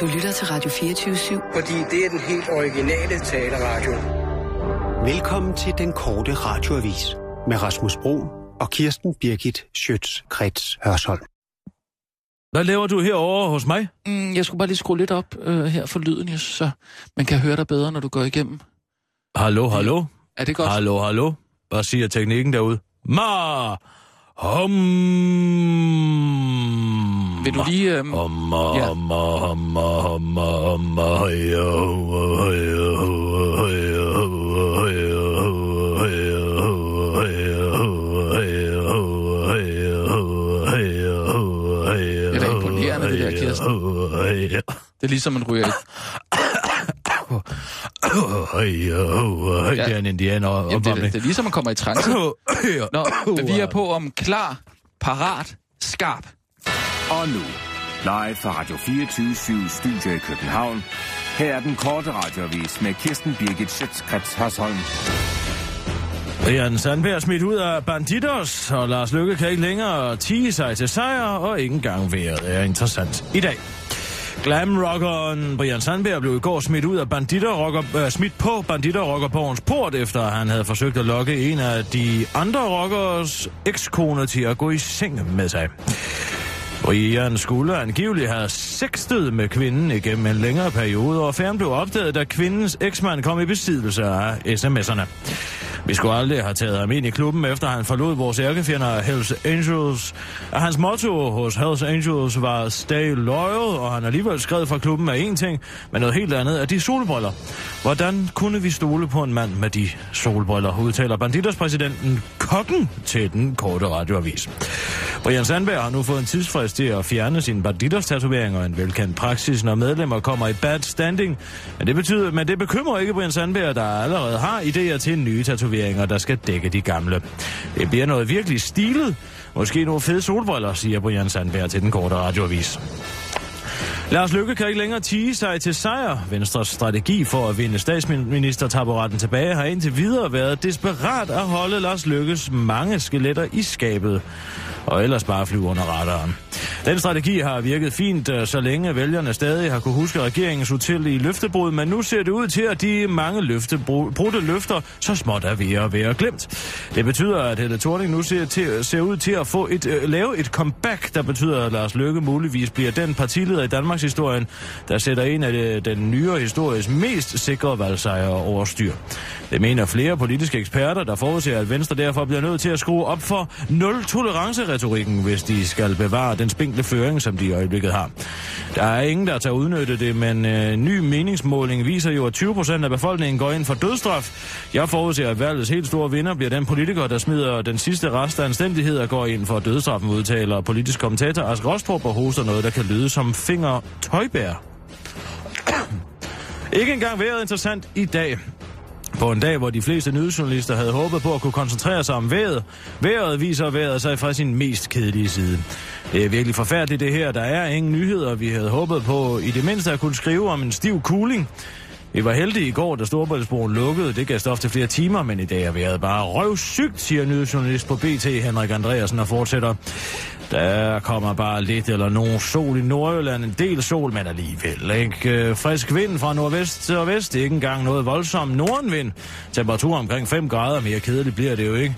Du lytter til Radio 24-7. Fordi det er den helt originale taleradio. Velkommen til den korte radioavis med Rasmus Bro og Kirsten Birgit Schøtz-Krets Hørsholm. Hvad laver du herovre hos mig? Mm, jeg skulle bare lige skrue lidt op øh, her for lyden, så man kan høre dig bedre, når du går igennem. Hallo, hallo? Er det godt? Hallo, hallo? Hvad siger teknikken derude? Ma! Hum! Vil du lige... Øh, Hum, Ja. Det er da imponerende, det der, Kirsten. det er ligesom, man ryger i... Det er en indianer Jamen, det, er, det er ligesom, man kommer i trance. Nå, vi er på om klar, parat, skarp. Og nu, live fra Radio 24 Studio i København. Her er den korte radiovis med Kirsten Birgit Schøtzgrads Hasholm. Brian Sandberg er smidt ud af Bandidos, og Lars Lykke kan ikke længere tige sig til sejr, og ikke engang vejret er interessant i dag. Glamrockeren Brian Sandberg blev i går smidt ud af banditter rocker, øh, smidt på banditterrockerborgens port, efter han havde forsøgt at lokke en af de andre rockers ekskone til at gå i seng med sig. Brian skulle angiveligt have sextet med kvinden igennem en længere periode, og affæren blev opdaget, da kvindens eksmand kom i besiddelse af sms'erne. Vi skulle aldrig have taget ham ind i klubben, efter han forlod vores ærkefjender Hells Angels. Og hans motto hos Hells Angels var Stay Loyal, og han alligevel skrev fra klubben af én ting, men noget helt andet er de solbriller. Hvordan kunne vi stole på en mand med de solbriller, udtaler banditterspræsidenten Kokken til den korte radioavis. Brian Sandberg har nu fået en tidsfrist til at fjerne sine banditers tatoveringer, en velkendt praksis, når medlemmer kommer i bad standing. Men det, betyder, men det bekymrer ikke Brian Sandberg, der allerede har idéer til nye tatoveringer, der skal dække de gamle. Det bliver noget virkelig stilet. Måske nogle fede solbriller, siger Brian Sandberg til den korte radioavis. Lars Lykke kan ikke længere tige sig til sejr. Venstres strategi for at vinde statsministertaburetten tilbage har indtil videre været desperat at holde Lars Lykkes mange skeletter i skabet. Og ellers bare flyve under radaren. Den strategi har virket fint, øh, så længe vælgerne stadig har kunne huske regeringens utillige løftebrud, men nu ser det ud til, at de mange løftebrudte løfter så småt er ved at være glemt. Det betyder, at Helle Thorning nu ser, til, ser ud til at få et, øh, lave et comeback, der betyder, at Lars Løkke muligvis bliver den partileder i Danmarks historien, der sætter en af det, den nyere historiens mest sikre valgsejre over styr. Det mener flere politiske eksperter, der forudser, at Venstre derfor bliver nødt til at skrue op for nul tolerance nul-tolerance-retorikken, hvis de skal bevare den spinkle føring, som de i øjeblikket har. Der er ingen, der tager udnytte det, men øh, ny meningsmåling viser jo, at 20 procent af befolkningen går ind for dødstraf. Jeg forudser, at valgets helt store vinder bliver den politiker, der smider den sidste rest af anstændighed og går ind for dødstraffen, udtaler politisk kommentator Ask Rostrup og hoster noget, der kan lyde som finger tøjbær. Ikke engang været interessant i dag. På en dag, hvor de fleste nyhedsjournalister havde håbet på at kunne koncentrere sig om vejret. Vejret viser vejret sig fra sin mest kedelige side. Det er virkelig forfærdeligt det her. Der er ingen nyheder, vi havde håbet på i det mindste at kunne skrive om en stiv cooling. Vi var heldige i går, da Storbritannien lukkede. Det gav stof til flere timer, men i dag er været bare røvsygt, siger nyhedsjournalist på BT Henrik Andreasen og fortsætter. Der kommer bare lidt eller nogen sol i Nordjylland. En del sol, men alligevel. Ikke? Øh, frisk vind fra nordvest til vest. Ikke engang noget voldsom nordenvind. Temperatur omkring 5 grader. Mere kedeligt bliver det jo ikke.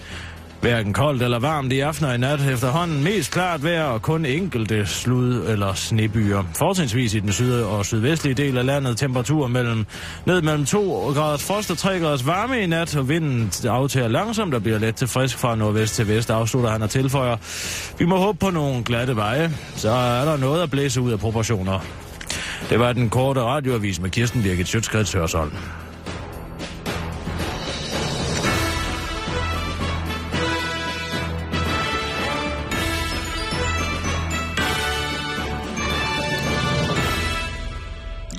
Hverken koldt eller varmt i aften og i nat efterhånden mest klart vejr og kun enkelte slud- eller snebyer. Fortrinsvis i den syd- og sydvestlige del af landet temperatur mellem, ned mellem 2 graders frost og 3 graders varme i nat, og vinden aftager langsomt og bliver let til frisk fra nordvest til vest, afslutter han og tilføjer. Vi må håbe på nogle glatte veje, så er der noget at blæse ud af proportioner. Det var den korte radioavis med Kirsten Birgit Sjøtskreds Hørsholm.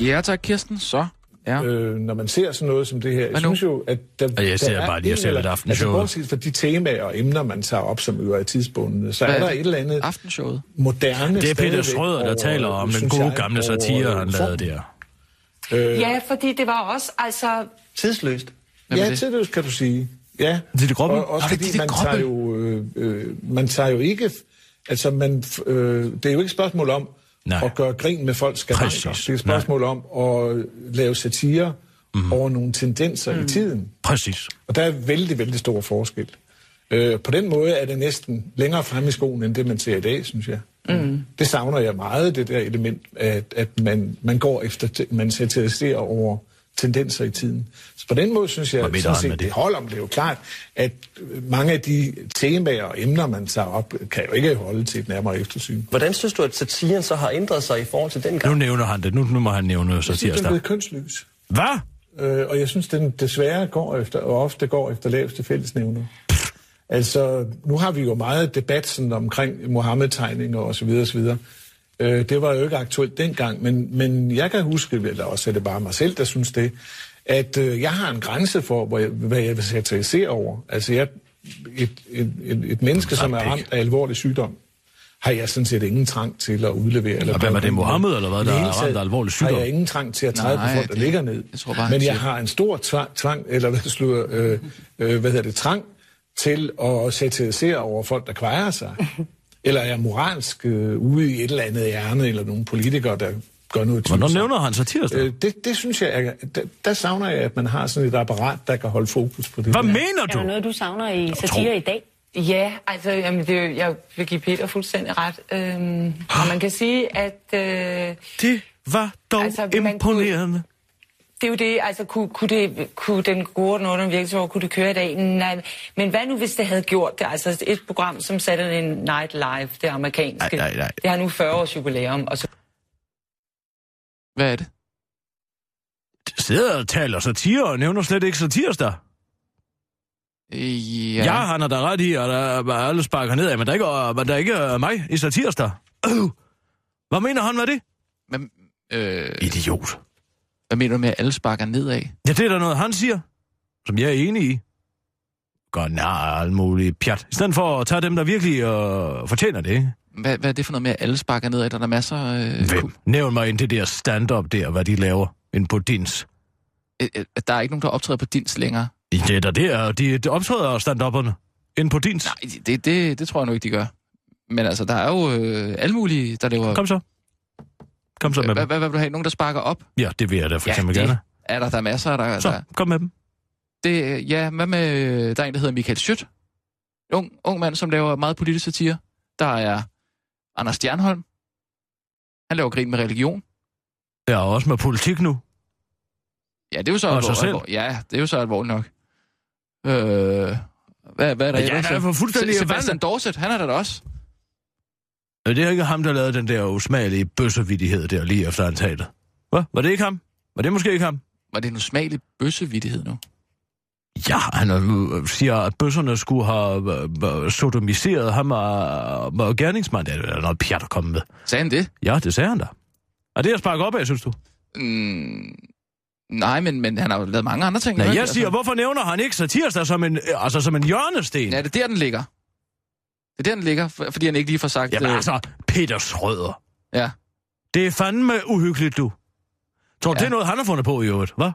Ja, tak, Kirsten. Så Ja. øh, når man ser sådan noget som det her. Jeg synes jo, at der, Og jeg ser der er bare lige, jeg ser eller- lidt aftenshow. Altså, bortset fra de temaer og emner, man tager op, som jo er tidsbundne, så Hvad er er der et eller andet Aftenshowet. moderne Det er Peter Schrøder, der over, taler om den gode jeg, gamle satire, øh, han lavede der. Ja, fordi det var også altså tidsløst. Hvad Ja, det? til det kan du sige. Ja. Det er det groppe? Og, også fordi det man tager, jo, øh, øh, man tager jo ikke... Altså, man, øh, det er jo ikke et spørgsmål om Nej. at gøre grin med folks skavanker. Det er et spørgsmål om at lave satire Mhm. mm. over nogle tendenser mm. i tiden. Præcis. Og der er vældig, vældig stor forskel. Øh, på den måde er det næsten længere frem i skoen, end det man ser i dag, synes jeg. Mm. Det savner jeg meget, det der element, at, at man, man går efter, man satiriserer over tendenser i tiden. Så på den måde synes jeg, sådan set, det det? holder, men det er jo klart, at mange af de temaer og emner, man tager op, kan jo ikke holde til et nærmere eftersyn. Hvordan synes du, at satiren så har ændret sig i forhold til Nu dengang? nævner han det. Nu, nu må han nævne Jeg synes, det er blevet kønsløs. Hvad? Øh, og jeg synes, den desværre går efter, og ofte går efter laveste fællesnævner. Altså, nu har vi jo meget debat sådan, omkring Mohammed-tegninger og så Øh, det var jo ikke aktuelt dengang, men, men jeg kan huske, eller også er det bare mig selv, der synes det, at øh, jeg har en grænse for, hvor jeg, hvad jeg vil satirisere over. Altså, jeg, et, et, et, et menneske, som er ramt af alvorlig sygdom, har jeg sådan set ingen trang til at udlevere. Eller Og hvem er det, Mohammed, eller hvad, der er ramt af alvorlig sygdom? Har jeg ingen trang til at træde Nej, på folk, der det- ligger ned. jeg tror bare, Men jeg har en stor tvang, tvang eller hvad, slutter, øh, øh, hvad hedder det, trang til at satirisere over folk, der kvejer sig. eller er moralsk øh, ude i et eller andet ærne, eller nogle politikere, der gør noget Hvornår tvivlsomt. nævner han satirsdag? Øh, det, det synes jeg, er, der, der savner jeg, at man har sådan et apparat, der kan holde fokus på det. Hvad der. mener Er der du? noget, du savner i satire i dag? Ja, altså, jamen, det, er jeg vil give Peter fuldstændig ret. Øhm, og man kan sige, at øh, Det var dog Altså, man kunne- imponerende. Det er jo det, altså, kunne, kunne, det, kunne den gode Northern virksomhed, kunne det køre i dag? Nej, men hvad nu, hvis det havde gjort det? Altså, et program som Saturday Night Live, det amerikanske, Nej, nej, nej. det har nu 40 års jubilæum, og så Hvad er det? Sidder og taler satire og nævner slet ikke satirsdag. Øh, Ja, ja han har da ret i, at der er alle sparker nedad, men der er ikke, men der er ikke øh, mig i satirsdag. Øh. Hvad mener han med det? Men, øh, Idiot. Hvad mener du med, at alle sparker nedad? Ja, det er da noget, han siger, som jeg er enig i. Nær af alt muligt pjat. I stedet for at tage dem, der virkelig øh, fortjener det, ikke? Hvad, hvad er det for noget med, at alle sparker nedad? Der er der masser... Øh, Hvem? Nævn mig ind det der stand-up der, hvad de laver. Ind på dins. Øh, øh, Der er ikke nogen, der optræder på dins længere. Det er da der, de, de optræder stand-upperne. Ind på dins. Nej, det, det, det tror jeg nu ikke, de gør. Men altså, der er jo øh, alle mulige, der laver... Kom så. Kom så med Hvad, dem. hvad, vil du have? Nogen, der sparker op? Ja, det vil jeg da for eksempel gerne. er der. Der er masser, der... Så, kom med dem. det, ja, hvad med... øh, Der er en, der hedder Michael Schødt. Ung, ung mand, som laver meget politisk satire. Der er Anders Stjernholm. Han laver grin med religion. Jeg er også med politik nu. Ja, det er jo så Og sig alvor, selv. alvor, Ja, det er jo så alvorligt nok. Øh, hvad, hvad er der Ja, ellers? er for fuldstændig Se- Sebastian. Dorset, han er der da også. Øh, Det er ikke ham, der lavede den der usmagelige bøssevidighed der lige efter han talte. Hvad? Var det ikke ham? Var det måske ikke ham? Var det en usmagelig bøssevidighed nu? Ja, han øh, siger, at bøsserne skulle have øh, sodomiseret ham og, og gerningsmand. Det er noget pjat at komme med. Sagde han det? Ja, det sagde han da. Er det at sparke op af, synes du? Mm, nej, men, men han har jo lavet mange andre ting. Nej, jeg siger, hvorfor nævner han ikke satirsdag som en, altså som en hjørnesten? Ja, det er der, den ligger. Det er der, den ligger, for- fordi han ikke lige får sagt... Jamen øh, altså, Peter Schrøder. Ja. Det er fandme uhyggeligt, du. Tror du, Ja. det er noget, han har fundet på i øvrigt, hva'?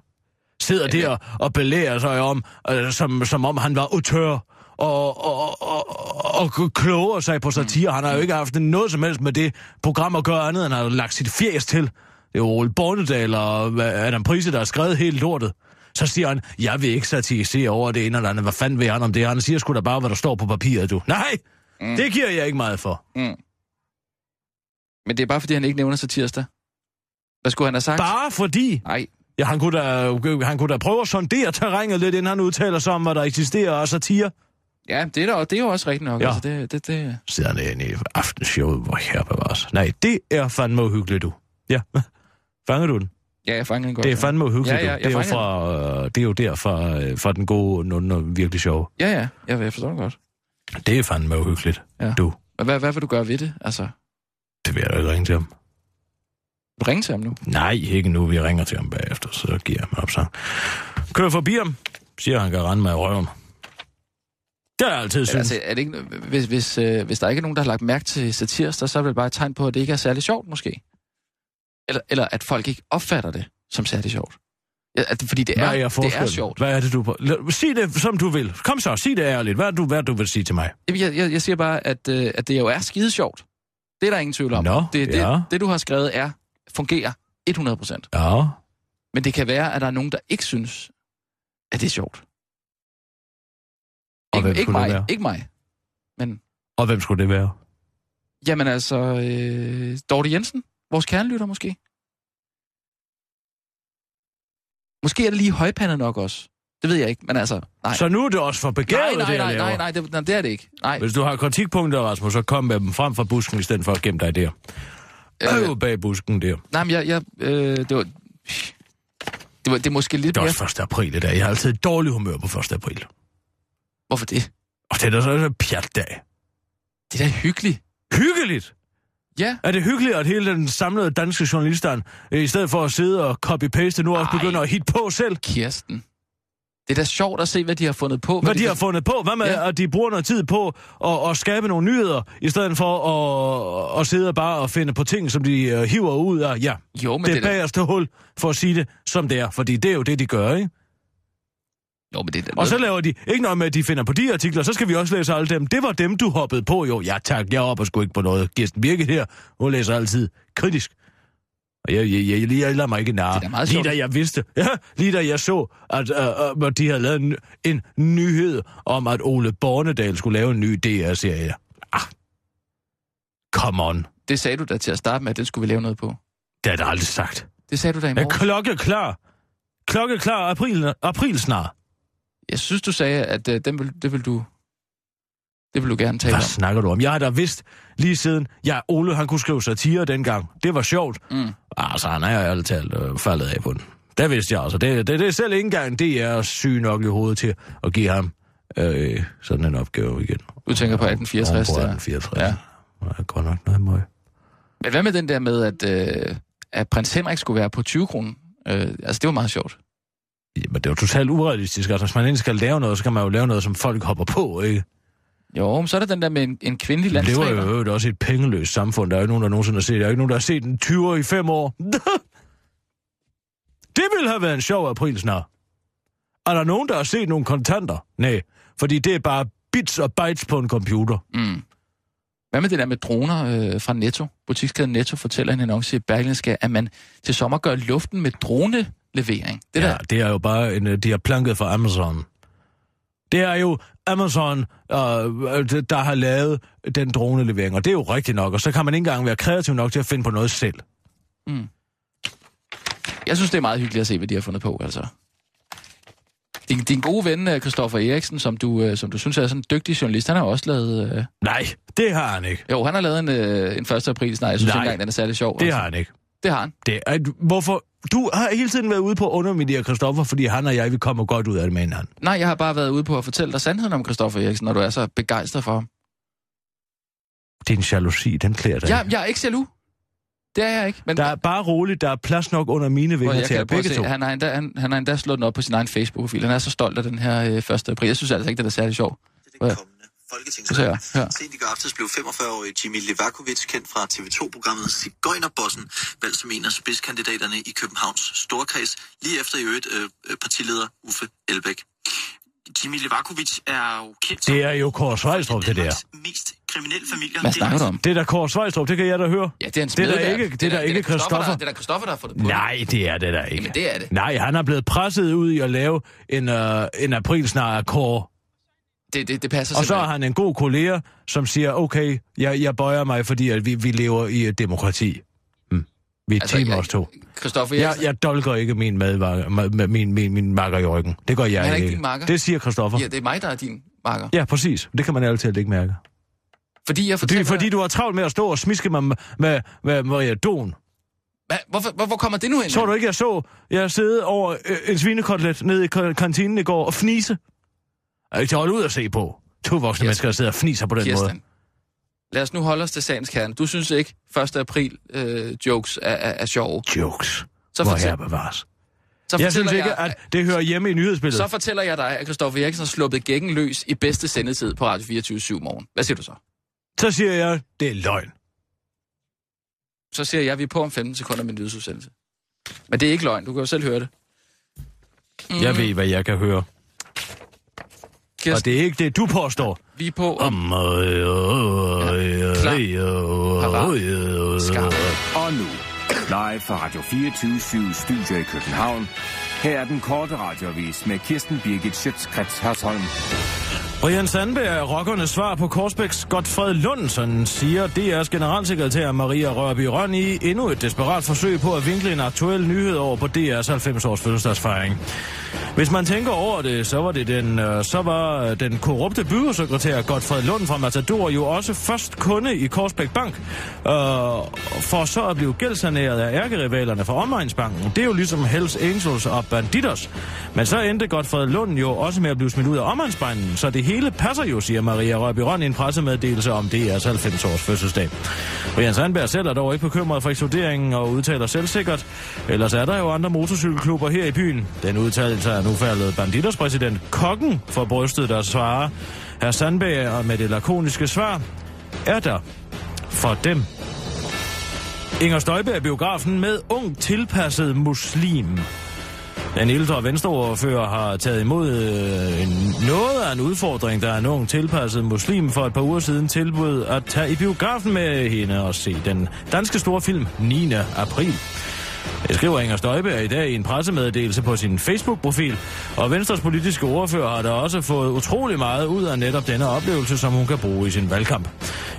Sidder Ja, der og belærer sig om, øh, som, som om han var autør, og, og, og, og, og kloger sig på satire. Han har jo ikke haft noget som helst med det program at gøre andet, end han har lagt sit fjæs til. Det er jo Ole Bornedal og hvad- Adam Prise, der har skrevet helt lortet. Så siger han, jeg vil ikke satirisere over det ene eller andet. Hvad fanden vil han om det? Han siger sgu da bare, hvad der står på papiret, du. Nej, mm. det giver jeg ikke meget for. Men det er bare, fordi han ikke nævner sig tirsdag. Hvad skulle han have sagt? Bare fordi, Nej, Ja, han kunne, da, han kunne da prøve at sondere terrænet lidt, inden han udtaler sig om, hvad der eksisterer af satire. ja, det er, der, det er jo også rigtigt nok. Ja. Altså, det, det, det... Sidder han inde i aftenshowet, hvor her bevares. Nej, det er fandme uhyggeligt, du. Ja, fanger du den? Ja, jeg fanger den godt. Det er fandme uhyggeligt, Ja, ja, Det er jo fra, øh, det er jo der fra, øh, fra den gode, og virkelig sjov. Ja, ja, jeg, jeg forstår det godt. Det er fandme uhyggeligt, Ja. du. Hvad, hvad vil du gøre ved det? Altså, Det vil jeg da ikke ringe til ham. vil du ringe til ham nu? Nej, ikke nu. Vi ringer til ham bagefter, så giver jeg ham opsang. Kør forbi ham, siger han kan rende mig i røven. Det har jeg altid synes. Altså, er det ikke, hvis, hvis, øh, hvis der ikke er nogen, der har lagt mærke til satirsdag, så er det bare et tegn på, at det ikke er særlig sjovt, måske. Eller, eller at folk ikke opfatter det som særlig sjovt. Ja, fordi det Hvad er, er, det er sjovt. Hvad er det, du... Sig det, som du vil. Kom så, sig det ærligt. Hvad er du, hvad du vil sige til mig? Jeg, jeg, jeg siger bare, at, øh, at det jo er skide sjovt. Det er der ingen tvivl om. Nå, det, det, ja. det, du har skrevet, er fungerer 100 procent. Ja. Men det kan være, at der er nogen, der ikke synes, at det er sjovt. Og Ikke, ikke mig, ikke mig. Men, Og hvem skulle det være? jamen altså, øh, Dorte Jensen, vores kernelytter måske. Måske er det lige højpandet nok også. Det ved jeg ikke, men altså, nej. Så nu er det også for nej, begavet, nej, det nej, nej, nej, det, nej, det er det ikke. Nej, Hvis du har kritikpunkter, Rasmus, så kom med dem frem fra busken, i stedet for at gemme dig der. Øh, øh, bag busken der. nej, men jeg, jeg øh, det var... Det, var, det er måske lidt Det er mere... også 1. april i dag. Jeg har altid et dårligt humør på 1. april. Hvorfor det? Og det er da så en pjatdag. Det er da hyggeligt. Hyggeligt! Ja, Er det hyggeligt, at hele den samlede danske journalistern, øh, i stedet for at sidde og copy-paste, nu også Ej. begynder at hit på selv? Kirsten. Det er da sjovt at se, hvad de har fundet på. Hvad de har fundet på? Hvad med, Ja. at de bruger noget tid på at, at skabe nogle nyheder, i stedet for at, at sidde bare og finde på ting, som de uh, hiver ud af, ja, Jo, men det det, er er da, bagerste hul, for at sige det, som det er. Fordi det er jo det, de gør, ikke? Jo, men det da Og så laver de ikke noget med, at de finder på de artikler, så skal vi også læse alle dem. Det var dem, du hoppede på, jo. Ja tak, jeg hopper sgu ikke på noget. Kirsten Birke her, hun læser altid kritisk. Og jeg, jeg, jeg, jeg, jeg lader mig ikke narre. Det lige da jeg vidste, ja, lige da jeg så, at, uh, uh, de havde lavet en, en nyhed om, at Ole Bornedal skulle lave en ny DR-serie. Ah, come on. Det sagde du da til at starte med, at den skulle vi lave noget på. Det har jeg da aldrig sagt. Det sagde du da i Jeg er morgen. klokkeklar. Klokkeklar april, april snart. Jeg synes, du sagde, at øh, den vil, det vil du... Det vil du gerne tale Hvad om. snakker du om? Jeg har da vidst lige siden, ja, Ole han kunne skrive satire dengang. Det var sjovt. Mm. Altså, han er jo ærligt talt øh, faldet af på den. Det vidste jeg altså. Det, det, det er selv ikke engang det, er syg nok i hovedet til at give ham øh, sådan en opgave igen. Du tænker på 1864 Oven der. på 1864. Ja. Ja. Det er godt nok noget møg. Men hvad med den der med, at, øh, at prins Henrik skulle være på 20 kroner? Øh, altså, det var meget sjovt. Jamen, det er jo totalt urealistisk. Altså, hvis man endelig skal lave noget, så kan man jo lave noget, som folk hopper på, ikke? Jo, men så er der den der med en, en kvindelig Det var landstræner. jo også et pengeløst samfund. Der er jo ikke nogen, der nogensinde har set det. Der er ikke nogen, der har set en 20 i fem år. det ville have været en sjov april snart. Er der nogen, der har set nogle kontanter? Nej, fordi det er bare bits og bytes på en computer. Mm. Hvad med det der med droner øh, fra Netto? Butikskæden Netto fortæller en annonce i Berlingske, at man til sommer gør luften med dronelevering. Det ja, der, det er jo bare en, øh, de har planket fra Amazon. Det er jo Amazon, øh, der har lavet den dronelevering, og det er jo rigtigt nok, og så kan man ikke engang være kreativ nok til at finde på noget selv. jeg synes, det er meget hyggeligt at se, hvad de har fundet på, altså. Din, din gode ven, øh, Christoffer Eriksen, som du, øh, som du synes er sådan en dygtig journalist, han har også lavet... Øh, Nej, det har han ikke. jo, han har lavet en, øh, en 1. april snart. Jeg synes Nej. ikke engang, den er særlig sjov. Det altså. har han ikke. Det har han. Det er, hvorfor? Du har hele tiden været ude på at underminere Christoffer, fordi han og jeg, vi kommer godt ud af det med hinanden. Nej, jeg har bare været ude på at fortælle dig sandheden om Christoffer Eriksen, når du er så begejstret for ham. Din jalousi, den klæder dig. Jeg, jeg er ikke jaloux. Det er jeg ikke. Men Der er bare roligt, der er plads nok under mine vinger til jer begge to. han har, endda, han, han har endda slået den op på sin egen Facebook-profil. Han er så stolt af den her øh, 1. april. Jeg synes altså ikke, det er særlig sjov. til Ja. det kommende Så folketingsvalg. her, her. Sent i går aftes blev 45-årige Jimmy Levakovic kendt fra TV2-programmet Sigøjnerbossen, valgt som en af spidskandidaterne i Københavns Storkreds, lige efter i øvrigt øh, øh, partileder Uffe Elbæk. Jimmy Levakovic er jo kendt Det er jo Kåre Svejstrup, det der. Mest kriminelle familier. Hvad snakker du om? Det er da Kåre Svejstrup, det kan jeg da høre. Ja, det er en Det er da smedevært. ikke- det er da ikke der- Det er da Christoffer, der har på det. Nej, det er det da ikke. Jamen, det er det. Nej, han er blevet presset ud i at lave en, uh, en april snart af Kåre. Det, det, det passer Og så simpelthen. har han en god kollega, som siger, okay, jeg, jeg bøjer mig, fordi at vi, vi lever i et demokrati. Hmm. Vi er altså, team jeg- os to. Christoffer Jeg, jeg dolker ikke min, madvarer, min, min, min makker i ryggen. Det gør jeg er ikke ikke. din makker. Det siger Christoffer. ja, det er mig, der er din marker. Ja, præcis. Det kan man altid ikke mærke. Fordi jeg Fordi, fortæller... fordi du har travlt med at stå og smiske mig med, med, med Maria Don. Hvad, hvorfor, hvor, hvor kommer det nu ind? Så du ikke, jeg så, jeg sidde over øh, en svinekotlet nede i ka- kantinen i går og fnise? Er ikke til at holde ud at se på? To voksne Kirsten. mennesker, der sidder og fniser på den måde. Kirsten, lad os nu holde os til sagens kerne. Du synes ikke, 1. april øh, jokes er, er, er sjove. Jokes. Så Hvor her bevares. Så Jeg synes ikke, at det hører hjemme i nyhedsbilledet. Så fortæller jeg dig, at Christoffer Eriksen har sluppet gækken løs i bedste sendetid på Radio 24 7 morgen. Hvad siger du så? Så siger jeg, det er løgn. Så siger jeg, at vi er på om 15 sekunder med en nyhedsudsendelse. Men det er ikke løgn, du kan jo selv høre det. Jeg ved, hvad jeg kan høre. Og Kirsten, det er ikke det, du påstår. Vi er på. Om, øh, øh, øh, klar. øh, øh, øh, Skarp. Og nu, live fra Radio 24 Studio i København. Her er den korte radiovis med Kirsten Birgit Schøtzgrads Hasholm. Brian Sandberg er rockernes svar på Korsbæks Godfred Lundsen, siger DR's generalsekretær Maria Rørby Røn i endnu et desperat forsøg på at vinkle en aktuel nyhed over på DR's 90-års fødselsdagsfejring. Hvis man tænker over det, så var det den, øh, så var øh, den korrupte byrådssekretær Godfred Lund fra Matador jo også først kunde i Korsbæk Bank, øh, for så at blive gældsaneret af ærkerivalerne fra Omegnsbanken. Det er jo ligesom Hells Angels og Banditos. Men så endte Godfred Lund jo også med at blive smidt ud af Omegnsbanken, så det hele passer jo, siger Maria Rørby Røn i en pressemeddelelse om DR's 90-års fødselsdag. Brian Sandberg selv er dog ikke bekymret for eksploderingen og udtaler selvsikkert. Ellers er der jo andre motorcykelklubber her i byen. Den udtalelse er nu faldet Banditers præsident Kokken for brystet, der svarer. Herr Sandberg og med det lakoniske svar er der for dem. Inger Støjberg er biografen med ung tilpasset muslim. Den ældre venstreordfører har taget imod øh, en, noget af en udfordring, der er en tilpasset muslim for et par uger siden tilbud at tage i biografen med hende og se den danske store film 9. april. Det skriver Inger Støjberg i dag i en pressemeddelelse på sin Facebook-profil, og Venstres politiske ordfører har da også fået utrolig meget ud af netop denne oplevelse, som hun kan bruge i sin valgkamp.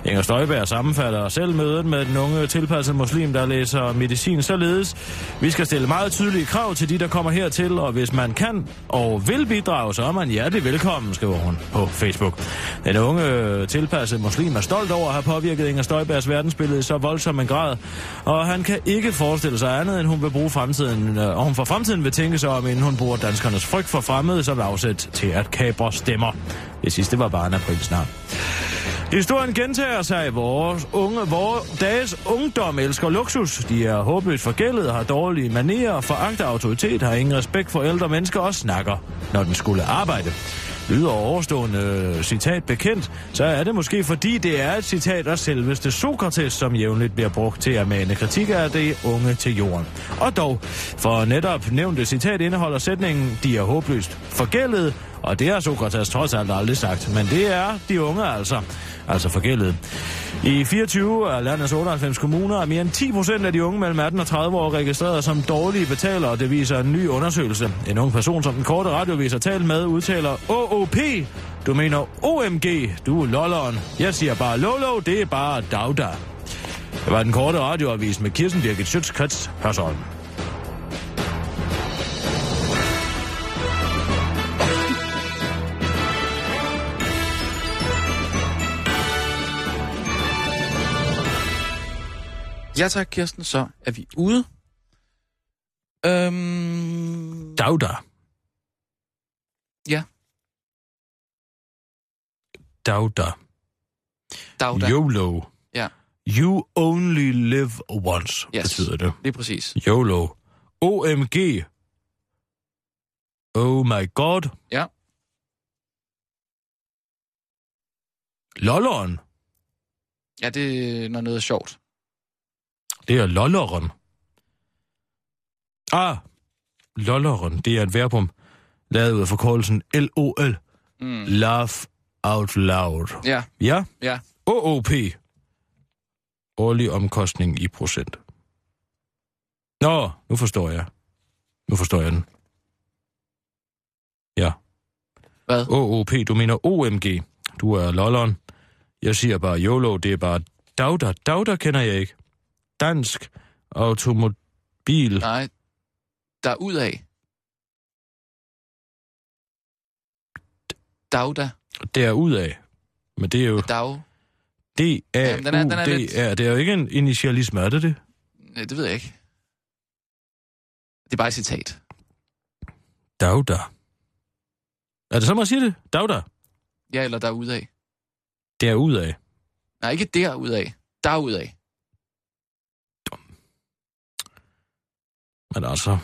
Inger Støjberg sammenfatter selv mødet med den unge tilpassede muslim, der læser medicin således. Vi skal stille meget tydelige krav til de, der kommer hertil, og hvis man kan og vil bidrage, så er man hjertelig velkommen, skriver hun på Facebook. Den unge tilpassede muslim er stolt over at have påvirket Inger Støjbergs verdensbillede i så voldsom en grad, og han kan ikke forestille sig andet, end hun vil bruge fremtiden, øh, og hun for fremtiden vil tænke sig om, inden hun bruger danskernes frygt for fremmede som afsæt til at kabre stemmer. Det sidste var bare en april snart. Historien gentager sig. Vores, unge, vores dages ungdom elsker luksus. De er håbløst forgældet, har dårlige manerer, foragter autoritet, har ingen respekt for ældre mennesker og snakker, når den skulle arbejde. Lyder overstående citat bekendt, så er det måske fordi det er et citat af selveste Sokrates, som jævnligt bliver brugt til at mane kritik af det unge til jorden. Og dog, for netop nævnte citat indeholder sætningen, de er håbløst forgældet, og det har Sokrates trods alt aldrig sagt, men det er de unge altså, altså forgældet. I 24 af landets 98 kommuner er mere end 10 procent af de unge mellem 18 og 30 år registreret som dårlige betalere, det viser en ny undersøgelse. En ung person, som den korte radiovis har talt med, udtaler OOP. Du mener OMG, du er lolleren. Jeg siger bare Lolo, det er bare Dagda. Det var den korte radioavis med Kirsten Birgit Schøtzgrads Hørsholm. Ja tak, Kirsten, så er vi ude. Øhm, Dagda. Ja. Dagda. Dagda. YOLO. Ja. You only live once, Yes. betyder det. Lige præcis. YOLO. OMG. Oh my god. Ja. Lolleren. Ja, det er når noget er sjovt. Det er lolleren. Ah, lolleren. Det er et verbum, lavet ud af forkortelsen LOL. Mm. Laugh out loud. Ja, Ja, ja. OOP. Årlig omkostning i procent. Nå, nu forstår jeg. Nu forstår jeg den. Ja. Hvad? OOP, du mener OMG. Du er lolleren. Jeg siger bare YOLO, det er bare Dagda. Dagda kender jeg ikke. Dansk automobil. Nej, der er ud af. Dagda. Det er ud af. Men det er jo Dag. d a Jamen, den er- den er lidt- Det er jo ikke en initialisme, er det det? Nej, det ved jeg ikke. Det er bare et citat. Dagda. Er det så, man siger det? Dagda. Ja, eller der er ud af. Det er ud af. Nej, ikke der ud af. Der er ud af. Men altså,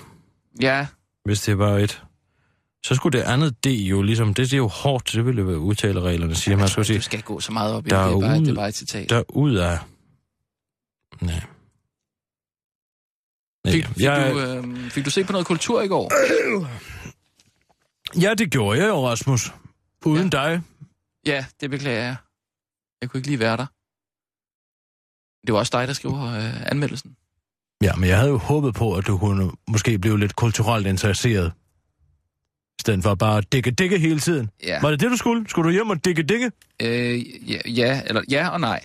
Ja, hvis det var et... Så skulle det andet D jo ligesom... Det er jo hårdt, det ville jo være udtalereglerne, siger man. Skulle sige, du skal ikke gå så meget op i det. Det er bare, ud- det er bare et citat. der ud af... Nej. Nej, Fik, fik, jeg, du, øh, fik du set på noget kultur i går? Ja, det gjorde jeg jo, Rasmus. Uden ja. dig. Ja, det beklager jeg. Jeg kunne ikke lige være der. Det var også dig, der skriver øh, anmeldelsen. Ja, men jeg havde jo håbet på, at du kunne måske blive lidt kulturelt interesseret. I stedet for bare at digge digge hele tiden. Ja. Var det det, du skulle? Skulle du hjem og digge digge? Øh, ja, ja, eller ja og nej.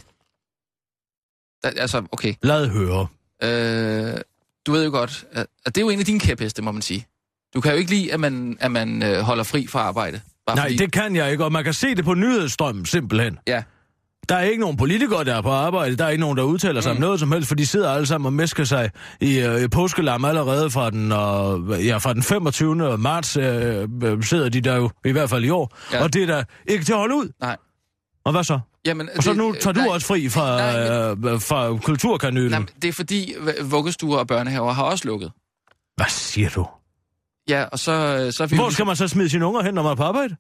Altså, okay. Lad høre. Øh, du ved jo godt, at, at det er jo en af dine kæpheste, må man sige. Du kan jo ikke lide, at man, at man øh, holder fri fra arbejde. Bare Nej, fordi, det kan jeg ikke, og man kan se det på nyhedsstrømmen, simpelthen. Ja, Der er ikke nogen politikere, der er på arbejde. Der er ikke nogen, der udtaler sig mm. om noget som helst, for de sidder alle sammen og mesker sig i, øh, i påskelam allerede fra den, øh, ja, fra den 25. marts øh, øh, sidder de der jo, i hvert fald i år. Ja. Og det er da ikke til at holde ud. nej. Og hvad så? Jamen, Og så det- nu tager du nej, også fri fra, nej, men- øh, fra. Nej, men det er fordi vuggestuer og børnehaver har også lukket. Hvad siger du? Ja, og så, øh, så vi... Hvor skal man så smide sine unger hen, når man er på arbejde?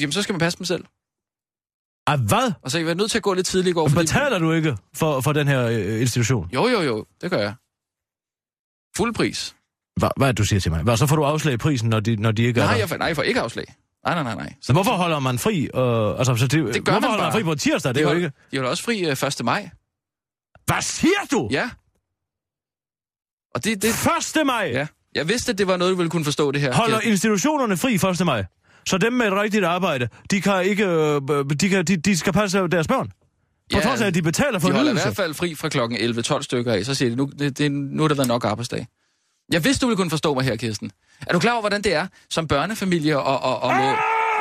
Jamen, så skal man passe dem selv. Ah, hvad? Og så er jeg været nødt til at gå lidt tidligt i går, fordi... Betaler du ikke for, for den her øh, institution? Jo, jo, jo, det gør jeg. Fuld pris. Hvad, hvad er det, du siger til mig? Hvad, så får du afslag i prisen, når de, når de ikke er Nej, der? jeg får, nej, jeg får ikke afslag. Nej, nej, nej, nej. Så hvorfor holder man fri? Øh, altså, så det, Det gør hvorfor man holder bare. man fri på tirsdag? Det de er jo ikke... De holder også fri øh, 1. maj. Hvad siger du? Ja. Og det, det, 1. maj ja. Jeg vidste, at det var noget, du ville kunne forstå det her. holder Kirsten. institutionerne fri 1. maj. Så dem med et rigtigt arbejde, de, kan ikke, øh, de, kan, de, de skal passe deres børn. På Ja, trods af, at de betaler for De holder i hvert fald fri fra klokken 11-12 stykker af. Så siger de, nu, det, det, nu er der været nok arbejdsdag. Jeg vidste, du ville kunne forstå mig her, Kirsten. Er du klar over, hvordan det er som børnefamilie og, og, og må...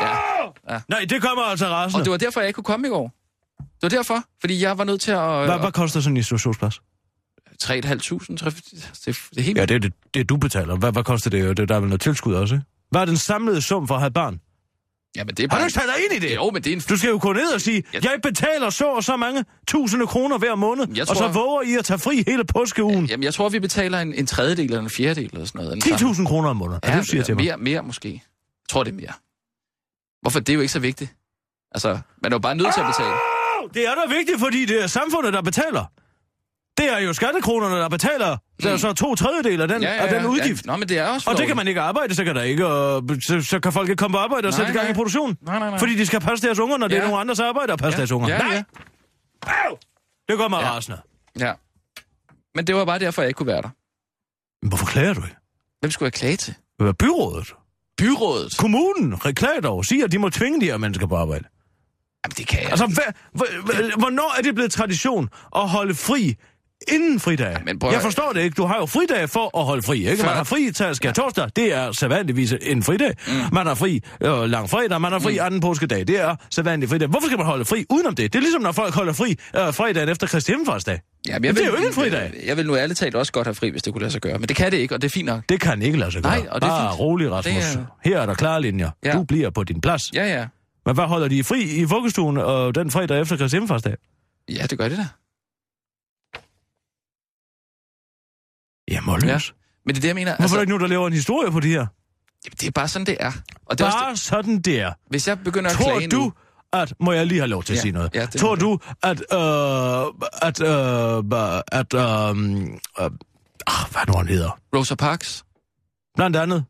Ja. ja. Nej, det kommer altså rasende. Og det var derfor, jeg ikke kunne komme i går. Det var derfor, fordi jeg var nødt til at... Hvad, hvad koster sådan en institutionsplads? 3.500, det, det er helt... Ja, det er det, det du betaler. Hvad, hvad koster det? det? Der er vel noget tilskud også, ikke? Hvad er den samlede sum for at have et barn? Ja, men det er Har bare... du ikke taget dig ind i det? Jo, men det er en... Du skal jo gå ned og sige, jeg betaler så og så mange tusinde kroner hver måned, Jeg og så tror- våger I at tage fri hele påskeugen. Jamen, jeg tror, vi betaler en, en tredjedel eller en fjerdedel eller sådan noget. En 10.000 kroner om måneden, er det, du siger til mig? mere, mere måske. Jeg tror, det er mere. Hvorfor? Det er jo ikke så vigtigt. Altså, man er jo bare nødt til at betale. Det er da vigtigt, fordi det er samfundet, der betaler. Det er jo skattekronerne, der betaler. Der er så to tredjedel af den, Ja, ja, af den udgift. Ja. Nå, men det er også Og det kan man ikke arbejde, så kan der ikke, og så, så kan folk ikke komme på arbejde og Nej, sætte i gang i produktion. Nej, nej, nej. Fordi de skal passe deres unger, når det Ja. er nogle andres arbejde at passe Ja. deres unger. Ja, Nej! ja. Au! Det går mig Ja. rasende. Ja. Men det var bare derfor, jeg ikke kunne være der. Men hvorfor klager du ikke? Hvem skulle jeg klage til? Hvad byrådet? Byrådet. Kommunen reklager dog. Siger, at de må tvinge de her mennesker på arbejde. Jamen, det kan jeg. Altså, hvad, hvad, hvornår er det blevet tradition at holde fri inden fridag? men prøv jeg forstår det ikke. Du har jo fridag for at holde fri, ikke? Før- Man har fri til skære torsdag. Det er sædvanligvis en fridag. Mm. Man har fri øh, lang fredag, man har fri mm. anden påskedag. Det er sædvanlig fridag. Hvorfor skal man holde fri udenom det? Det er ligesom, når folk holder fri øh, fredagen efter Kristi Himmelfartsdag. Jamen, Men det er jo ikke en fridag. Jeg, jeg vil nu ærligt talt også godt have fri, hvis det kunne lade sig gøre. Men det kan det ikke, og det er fint nok. Det kan ikke lade sig gøre. Nej, og det er Bare fint. rolig, Rasmus. Det er- Her er der klare linjer. Ja. Du bliver på din plads. Ja, ja. Men hvad holder de fri i vuggestuen og den fredag efter Kristi Himmelfartsdag? Ja, det gør det da. Ja, Molløs. Ja. Men det er det, jeg mener. Hvorfor altså... er der ikke nogen, der laver en historie på det her? Jamen, det er bare sådan, det er. Og det er Bare også, sådan der. hvis jeg begynder at Tror klage du, nu... at... Må jeg lige have lov til at Ja, sige noget? ja, det Tror du, at... Øh, at... Øh, at... Øh, øh, ah, hvad nu han hedder? Rosa Parks? Blandt andet.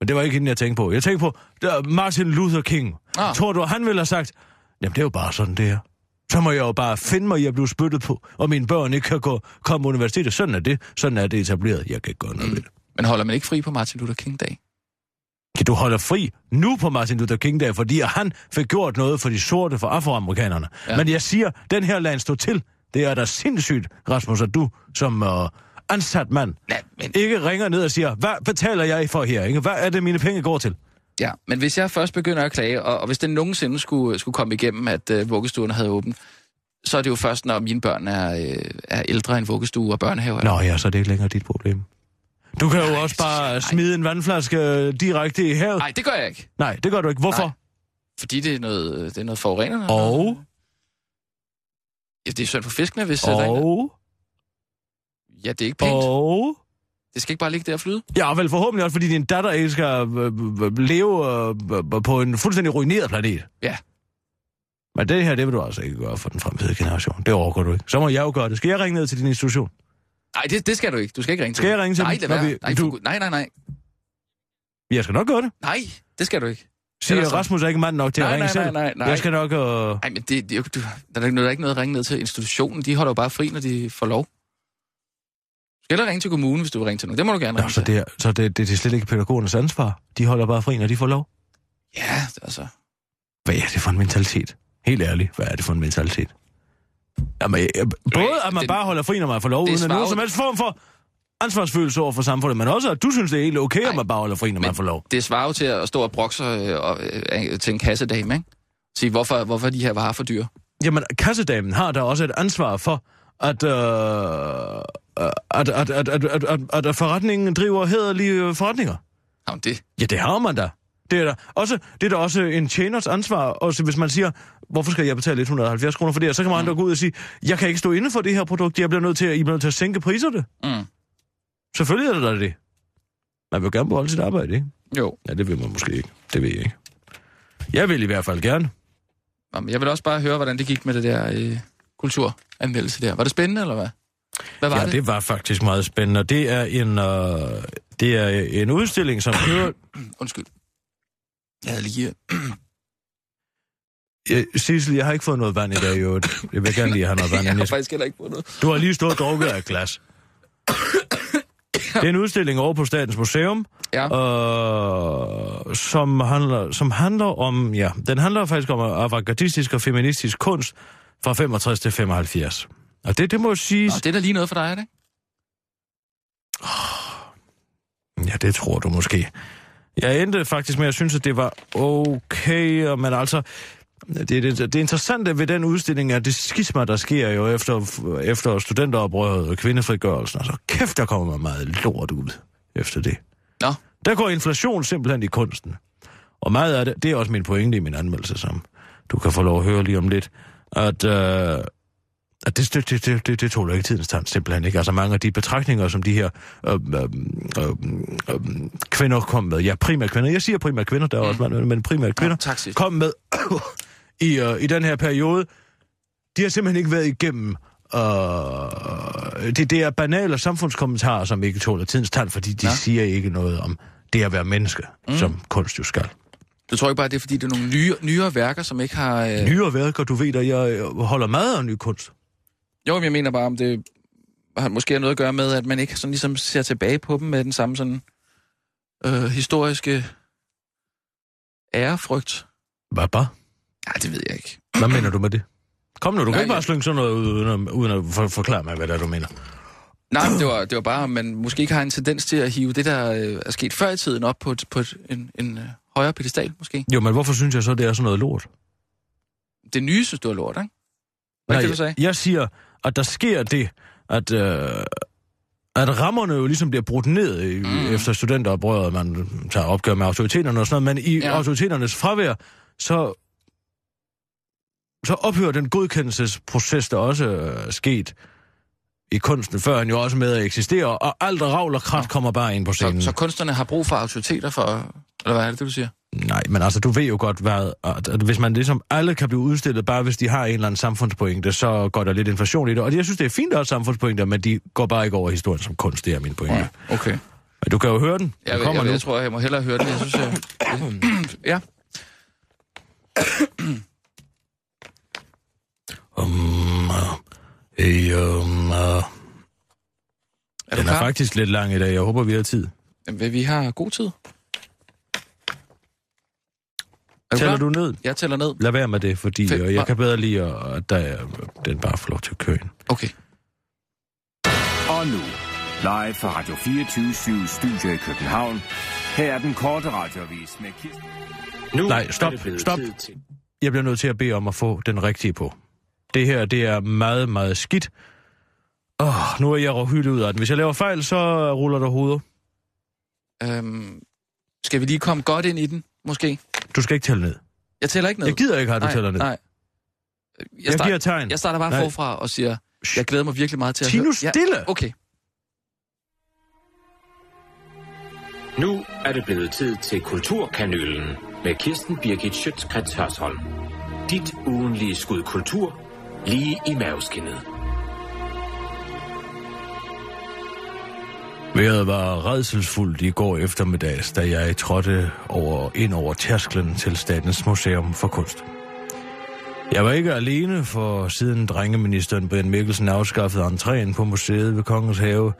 Men det var ikke hende, jeg tænkte på. Jeg tænkte på der, Martin Luther King. Ah. Tror du, han ville have sagt, jamen det er jo bare sådan, det er. Så må jeg jo bare finde mig i at blive spyttet på, og mine børn ikke kan gå, komme på universitetet. Sådan er det. Sådan er det etableret. Jeg kan ikke gøre noget mm. ved det. Men holder man ikke fri på Martin Luther King-dag? Kan du holde fri nu på Martin Luther King dag, fordi han fik gjort noget for de sorte, for afroamerikanerne. Ja. Men jeg siger, den her land stå til. Det er da sindssygt, Rasmus, at du som uh, ansat mand Ja, men, ikke ringer ned og siger, hvad betaler jeg for her? Ikke? Hvad er det, mine penge går til? Ja, men hvis jeg først begynder at klage, og, og hvis det nogensinde skulle, skulle komme igennem, at uh, vuggestuerne havde åbent, så er det jo først, når mine børn er, øh, er ældre end vuggestue og børnehaver. Nå ja, så er det ikke længere dit problem. Du kan jo også bare smide en vandflaske øh, direkte i havet. Nej, det gør jeg ikke. Nej, det gør du ikke. Hvorfor? Nej. Fordi det er noget, det er noget forurenende. Og, Ja, det er synd for fiskene, hvis... øh, der er og, Ja, det er ikke pænt. og... Det skal ikke bare ligge der og flyde. Ja, vel forhåbentlig også, fordi din datter ikke skal øh, øh, leve øh, på en fuldstændig ruineret planet. Ja. Men det her, det vil du altså ikke gøre for den fremtidige generation. Det overgår du ikke. Så må jeg jo gøre det. Skal jeg ringe ned til din institution? Nej, det, det skal du ikke. Du skal ikke ringe til Skal jeg ringe til Nej, dem, vi- Nej, du- nej, nej, nej. Jeg skal nok gøre det. Nej, det skal du ikke. Siger så- Rasmus er ikke mand nok til Nej, at ringe nej, selv? nej, nej, nej. Jeg skal nok... Øh... Nej, men det, det, du, der er ikke noget, der er ikke noget at ringe ned til institutionen. De holder jo bare fri, når de får lov. Hellere ringe til kommunen, hvis du vil ringe til nogen. Det må du gerne Nå, ringe så det er, så det, det, det er slet ikke pædagogernes ansvar. De holder bare fri, når de får lov. Ja, altså... Hvad er det for en mentalitet? Helt ærligt, hvad er det for en mentalitet? Jamen, øh, både at man det- bare holder fri, når man får lov, det er uden at nogen som helst form for ansvarsfølelse over for samfundet, men også at du synes, det er helt okay, at man bare holder fri, når man får lov. Det svarer jo til at stå og brokke sig øh, og, øh, til en kassedame, ikke? Sige, hvorfor, hvorfor er de her varer for dyre? Jamen, kassedamen har da også et ansvar for, at, øh, at, at, at, at, at, at, at forretningen driver hederlige forretninger. Har hun det? Ja, det har man da. Det er da også, det er da også en tjeners ansvar, også hvis man siger, hvorfor skal jeg betale 170 kroner for det, og så kan man mm. gå ud og sige, jeg kan ikke stå inde for det her produkt, jeg bliver nødt til, at, I bliver nødt til at sænke priserne. Mm. Selvfølgelig er det da det. Man vil gerne beholde sit arbejde, ikke? Jo. Ja, det vil man måske ikke. Det ved jeg ikke. Jeg vil i hvert fald gerne. Nå, men jeg vil også bare høre, hvordan det gik med det der øh, kulturanmeldelse der. Var det spændende, eller hvad? Hvad var ja, det? det var faktisk meget spændende. Det er en, øh, det er en udstilling, som kører... Undskyld. Jeg havde lige... Ja, Sissel, jeg har ikke fået noget vand i dag, i øvrigt. Jeg vil gerne lige have noget vand. Jeg har faktisk heller ikke fået noget. Du har lige stået og drukket af et glas. Det er en udstilling over på Statens Museum, Ja. øh, som, handler, som handler om, ja, den handler faktisk om avantgardistisk og feministisk kunst fra 65 til 75. Og det, det må siges... Nå, det er da lige noget for dig, er det? Ja, det tror du måske. Jeg endte faktisk med at synes, at det var okay, men altså... Det, det, det interessante ved den udstilling er det skisma, der sker jo efter, efter studenteroprøret og kvindefrigørelsen. Altså, kæft, der kommer meget lort ud efter det. Nå. Der går inflation simpelthen i kunsten. Og meget af det, det er også min pointe i min anmeldelse, som du kan få lov at høre lige om lidt, at, øh, at det, det, det, det, det, tog ikke tidens tand simpelthen ikke. Altså mange af de betragtninger, som de her øh, øh, øh, øh, kvinder kom med, ja primært kvinder, jeg siger primært kvinder, der er også mand, men primært kvinder, Mm. tak, kom med i, øh, i den her periode, de har simpelthen ikke været igennem øh, det, det er banale samfundskommentarer, som ikke tåler tidens tand, fordi de ja. siger ikke noget om det at være menneske, mm. som kunst jo skal. Du tror ikke bare, det er fordi, det er nogle nye, nyere værker, som ikke har... Øh... Nyere værker, du ved, at jeg øh, holder meget af ny kunst. Jo, men jeg mener bare, om det har måske har noget at gøre med, at man ikke sådan ligesom ser tilbage på dem med den samme sådan øh, historiske ærefrygt. Hvad bare? Nej, det ved jeg ikke. Hvad mener du med det? Kom nu, du kan Nej, ikke bare slynge sådan noget ud, uden at, uden at for, forklare mig, hvad det er, du mener. Nej, men det var, det var bare, at man måske ikke har en tendens til at hive det, der øh, er sket før i tiden, op på, et, på et, en, en øh, højere pedestal, måske. Jo, men hvorfor synes jeg så, det er sådan noget lort? Det nye synes du er lort, ikke? Hvad Nej, kan du sige? Jeg siger, at der sker det, at, øh, at rammerne jo ligesom bliver brudt ned i, mm. efter studenteroprøret, man tager opgør med autoriteterne og sådan noget, men i ja. autoriteternes fravær, så, så ophører den godkendelsesproces, der også er sket i kunsten, før han jo også med at eksistere, og alt ravl og kraft kommer bare ind på Så, scenen. så kunstnerne har brug for autoriteter for... Eller hvad er det, du siger? Nej, men altså, du ved jo godt, hvad, at, hvis man ligesom alle kan blive udstillet, bare hvis de har en eller anden samfundspointe, så går der lidt inflation i det. Og jeg synes, det er fint at have samfundspointer, men de går bare ikke over historien som kunst, det er min pointe. Ja. Okay. Men du kan jo høre den. Jeg, Den jeg, kommer jeg, nu. jeg tror, jeg må hellere høre den. Jeg synes, jeg... ja. Um, hey, um, uh, Er du den er klar? faktisk lidt lang i dag. Jeg håber, vi har tid. Jamen, Vi har god tid. Er Tæller klar? du ned? Jeg tæller ned. Lad være med det, fordi Fem, jeg kan bedre lide, at at der er, den bare får lov til at køre ind. Okay. Og nu, live fra Radio 24 Studio i København. Her er den korte radiovis med Kirsten. Nu Nej, stop, er stop. Jeg bliver nødt til at bede om at få den rigtige på. Det her, det er meget, meget skidt. Åh, nu er jeg røvhyldet ud af den. Hvis jeg laver fejl, så ruller der hoveder. Øhm, skal vi lige komme godt ind i den, måske? Du skal ikke tælle ned. Jeg tæller ikke ned. Jeg gider ikke at du nej, tæller ned. Nej. Jeg, Jeg start, giver tegn. jeg starter bare Nej. forfra og siger, jeg glæder mig virkelig meget til at nu høre... stille! Ja, okay. Nu er det blevet tid til Kulturkanylen med Kirsten Birgit Schøtzgrads Hørsholm. Dit ugenlige skud kultur lige i maveskinnet. Vejret var redselsfuldt i går eftermiddags, da jeg trådte over, ind over tærsklen til Statens Museum for Kunst. Jeg var ikke alene, for siden drengeministeren Brian Mikkelsen afskaffede entréen på museet ved Kongens Have,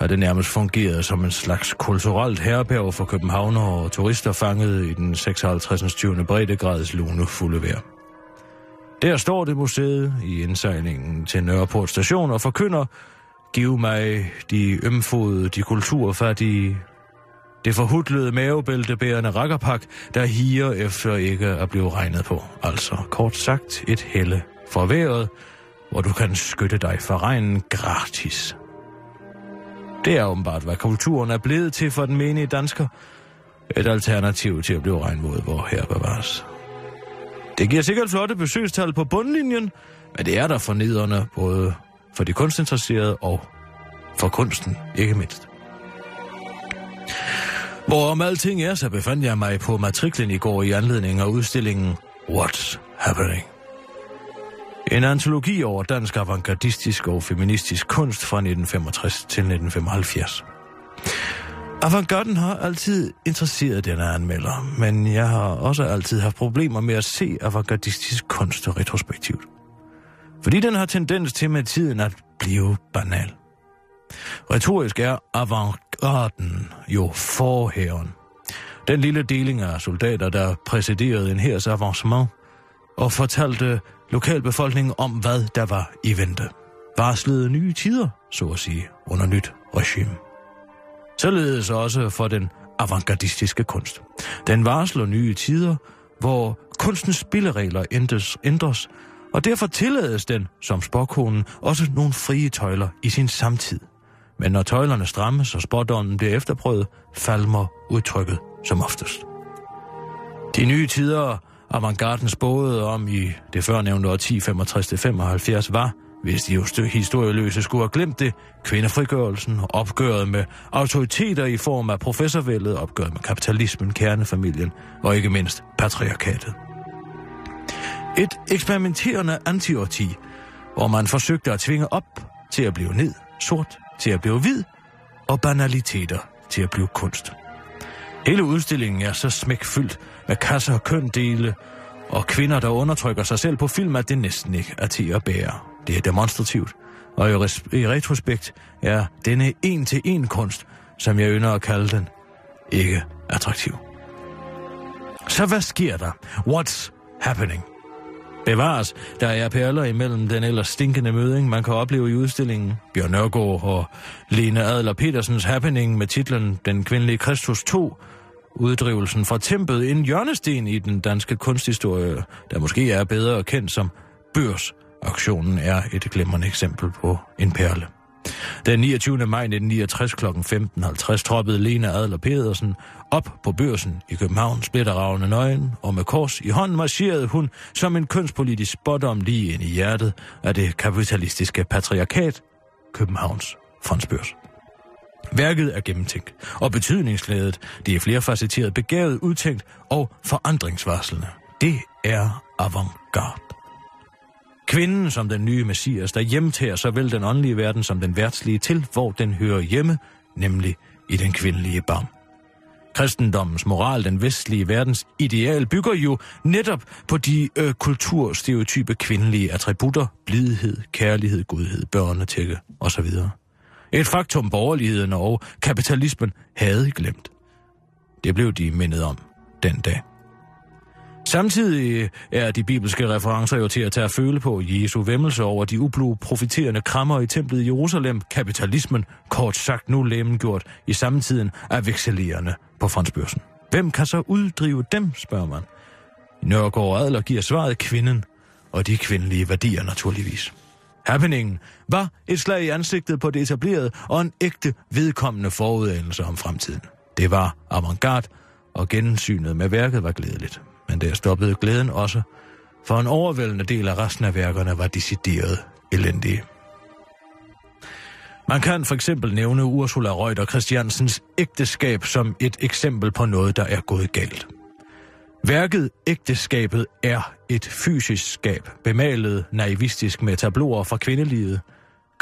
har det nærmest fungeret som en slags kulturelt herberg for københavner og turister fanget i den 56. 20. breddegrads lunefulde vejr. Der står det museet i indsejlingen til Nørreport station og forkynder, giv mig de ømfodede, de kulturfattige, det forhudlede mavebæltebærende rakkerpak, der higer efter ikke at blive regnet på. Altså kort sagt et helle for vejret, hvor du kan skytte dig for regnen gratis. Det er åbenbart, hvad kulturen er blevet til for den menige dansker. Et alternativ til at blive regnvåd, hvor her bevares. Det giver sikkert flotte besøgstal på bundlinjen, men det er der fornedrende både for de kunstinteresserede og for kunsten, ikke mindst. Hvorom alting er, så befandt jeg mig på matriklen i går i anledning af udstillingen What's Happening? En antologi over dansk avantgardistisk og feministisk kunst fra 1965 til 1975. Avantgarden har altid interesseret denne anmelder, men jeg har også altid haft problemer med at se avantgardistisk kunst retrospektivt. Fordi den har tendens til med tiden at blive banal. Retorisk er avantgarden jo forhæven. Den lille deling af soldater, der præsiderede en hers avancement og fortalte lokalbefolkningen om, hvad der var i vente. Varslede nye tider, så at sige, under nyt regime. Således også for den avantgardistiske kunst. Den varsler nye tider, hvor kunstens spilleregler ændres, ændres, og derfor tillades den, som spåkonen, også nogle frie tøjler i sin samtid. Men når tøjlerne strammes og spådommen bliver efterprøvet, falmer udtrykket som oftest. De nye tider, avantgarden spåede om i det førnævnte år 1065-75 var, hvis de historieløse skulle have glemt det, kvindefrigørelsen, opgøret med autoriteter i form af professorvældet, opgøret med kapitalismen, kernefamilien og ikke mindst patriarkatet. Et eksperimenterende antiorti, hvor man forsøgte at tvinge op til at blive ned, sort til at blive hvid, og banaliteter til at blive kunst. Hele udstillingen er så smækfyldt med kasser og køndele og kvinder, der undertrykker sig selv på film, at det næsten ikke er til at bære. Det er demonstrativt, og i, res- i retrospekt er denne en-til-en kunst, som jeg ynder at kalde den, ikke attraktiv. Så hvad sker der? What's happening? Bevares, der er perler imellem den ellers stinkende møding, man kan opleve i udstillingen. Bjørn Nørgaard og Lene Adler Petersens happening med titlen Den kvindelige Kristus 2, uddrivelsen fra tempet, en hjørnesten i den danske kunsthistorie, der måske er bedre kendt som Børs. Aktionen er et glimrende eksempel på en perle. Den 29. maj 1969 kl. 15.50 troppede Lena Adler Pedersen op på børsen i København, splitteravne nøgen, og med kors i hånden marcherede hun som en kønspolitisk spådom lige ind i hjertet af det kapitalistiske patriarkat, Københavns fondsbørs. Værket er gennemtænkt og betydningsladet. Det er flerfacetteret, begavet, udtænkt og forandringsvarslende. Det er avantgarde. Kvinden som den nye messias, der hjemtager såvel den åndelige verden som den værtslige til, hvor den hører hjemme, nemlig i den kvindelige barm. Kristendommens moral, den vestlige verdens ideal, bygger jo netop på de øh, kulturstereotype kvindelige attributter, blidhed, kærlighed, godhed, børnetække osv. Et faktum borgerligheden og kapitalismen havde glemt. Det blev de mindet om den dag. Samtidig er de bibelske referencer jo til at tage at føle på Jesu vemmelse over de ublu profiterende krammer i templet i Jerusalem, kapitalismen, kort sagt nu lemmengjort i samtiden af vekselerende på fondsbørsen. Hvem kan så uddrive dem, spørger man. Nørgaard Adler giver svaret kvinden, og de kvindelige værdier naturligvis. Happeningen var et slag i ansigtet på det etablerede og en ægte vedkommende forudanelse om fremtiden. Det var avantgarde, og gensynet med værket var glædeligt men der stoppede glæden også, for en overvældende del af resten af værkerne var decideret elendige. Man kan for eksempel nævne Ursula Reuter Christiansens ægteskab som et eksempel på noget, der er gået galt. Værket Ægteskabet er et fysisk skab, bemalet naivistisk med tabloer fra kvindelivet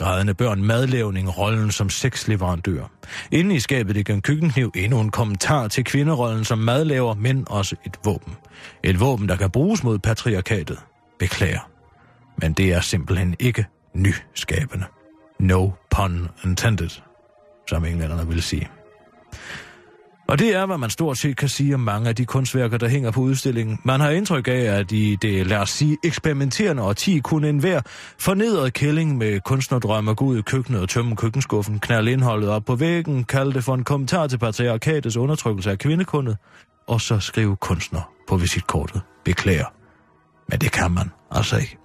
grædende børn madlavning rollen som sexleverandør. Inde i skabet ligger en køkkenkniv endnu en kommentar til kvinderollen som madlaver, men også et våben. Et våben, der kan bruges mod patriarkatet. Beklager. Men det er simpelthen ikke nyskabende. No pun intended, som englænderne vil sige. Og det er, hvad man stort set kan sige om mange af de kunstværker, der hænger på udstillingen. Man har indtryk af, at i det, lad os sige, eksperimenterende årti kunne enhver fornedret kælling med kunstnerdrømme gå ud i køkkenet og tømme køkkenskuffen, knalde indholdet op på væggen, kalde det for en kommentar til patriarkatets undertrykkelse af kvindekundet, og så skrive kunstner på visitkortet. Beklager. Men det kan man altså ikke.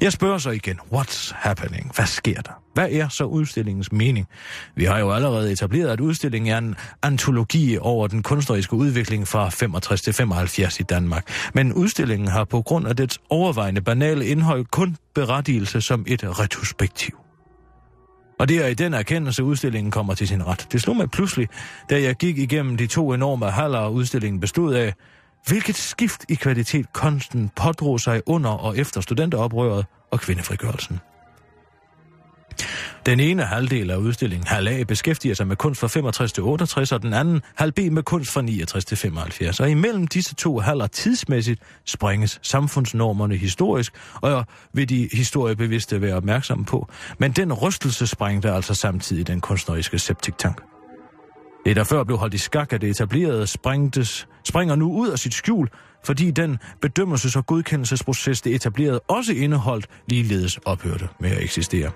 Jeg spørger så igen, what's happening? Hvad sker der? Hvad er så udstillingens mening? Vi har jo allerede etableret, at udstillingen er en antologi over den kunstneriske udvikling fra 65 til 75 i Danmark. Men udstillingen har på grund af dets overvejende banale indhold kun berettigelse som et retrospektiv. Og det er i den erkendelse, udstillingen kommer til sin ret. Det slog mig pludselig, da jeg gik igennem de to enorme haller, udstillingen bestod af, hvilket skift i kvalitet kunsten pådrog sig under og efter studenteroprøret og kvindefrigørelsen. Den ene halvdel af udstillingen, halv A, beskæftiger sig med kunst fra 65 til 68, og den anden, halv B, med kunst fra 69 til 75. Og imellem disse to halver tidsmæssigt springes samfundsnormerne historisk, og vil de historiebevidste være opmærksomme på. Men den rystelse sprængte altså samtidig den kunstneriske septiktank. Det, der før blev holdt i skak af det etablerede, sprængtes, springer nu ud af sit skjul, fordi den bedømmelses- og godkendelsesproces, det etablerede, også indeholdt, ligeledes ophørte med at eksistere.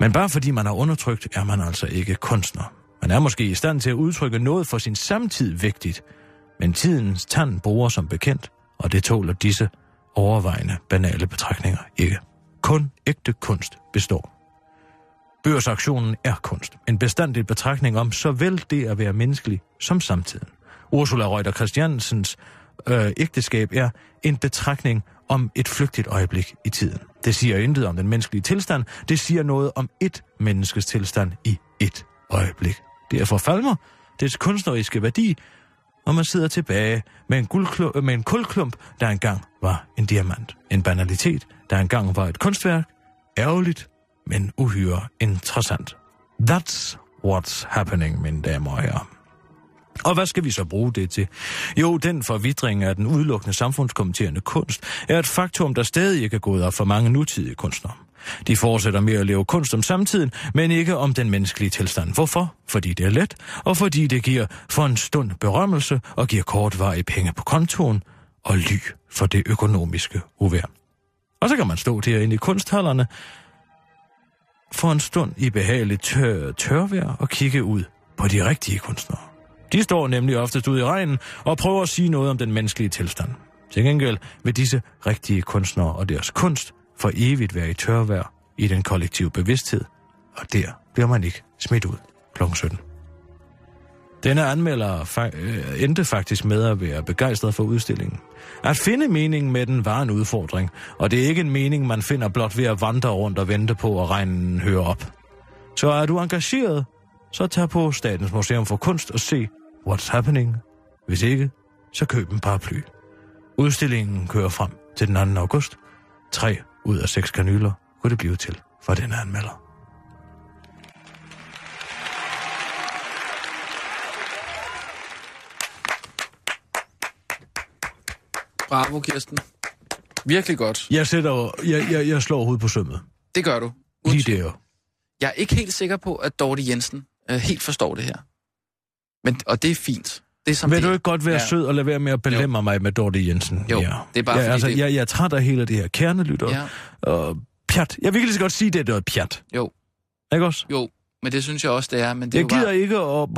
Men bare fordi man er undertrykt, er man altså ikke kunstner. Man er måske i stand til at udtrykke noget for sin samtid vigtigt, men tidens tand bruger som bekendt, og det tåler disse overvejende banale betragtninger ikke. Kun ægte kunst består. Børsaktionen er kunst. En bestandig betragtning om såvel det at være menneskelig som samtiden. Ursula Reuter Christiansens øh, ægteskab er en betragtning om et flygtigt øjeblik i tiden. Det siger intet om den menneskelige tilstand, det siger noget om et menneskes tilstand i et øjeblik. Det er for Falmer, dets kunstneriske værdi, og man sidder tilbage med en, guldklump, øh, med en kulklump, der engang var en diamant. En banalitet, der engang var et kunstværk. Ærgerligt, men uhyre interessant. That's what's happening, mine damer og herrer. Og hvad skal vi så bruge det til? Jo, den forvidring af den udelukkende samfundskommenterende kunst er et faktum, der stadig ikke er gået op for mange nutidige kunstnere. De fortsætter med at leve kunst om samtiden, men ikke om den menneskelige tilstand. Hvorfor? Fordi det er let, og fordi det giver for en stund berømmelse og giver kortvarige penge på kontoen og ly for det økonomiske uvær. Og så kan man stå derinde i kunsthallerne for en stund i behageligt tør, tørvejr og kigge ud på de rigtige kunstnere. De står nemlig oftest ude i regnen og prøver at sige noget om den menneskelige tilstand. Til gengæld vil disse rigtige kunstnere og deres kunst for evigt være i tørvejr i den kollektive bevidsthed, og der bliver man ikke smidt ud kl. 17. Denne anmelder fa- øh, endte faktisk med at være begejstret for udstillingen. At finde meningen med den var en udfordring, og det er ikke en mening, man finder blot ved at vandre rundt og vente på, at regnen hører op. Så er du engageret, så tag på Statens Museum for Kunst og se What's Happening. Hvis ikke, så køb en paraply. Udstillingen kører frem til den 2. august. Tre ud af seks kanyler kunne det blive til for denne anmelder. Bravo, Kirsten. Virkelig godt. Jeg, sætter, jeg, jeg, jeg slår hovedet på sømmet. Det gør du. Lige der. Jeg er ikke helt sikker på, at Dorte Jensen øh, helt forstår det her. Men, og det er fint. Det er som Vil det du ikke godt være Ja. sød og lade være med at belemme mig med Dorte Jensen? Jo, ja. det er bare ja, fordi altså, det- jeg, jeg er træt af hele det her kernelytter. Ja. Og pjat. Jeg vil lige så godt sige, det er noget pjat. Jo. Ikke også? Jo, men det synes jeg også, det er. Men det er Jeg jo gider bare... ikke at,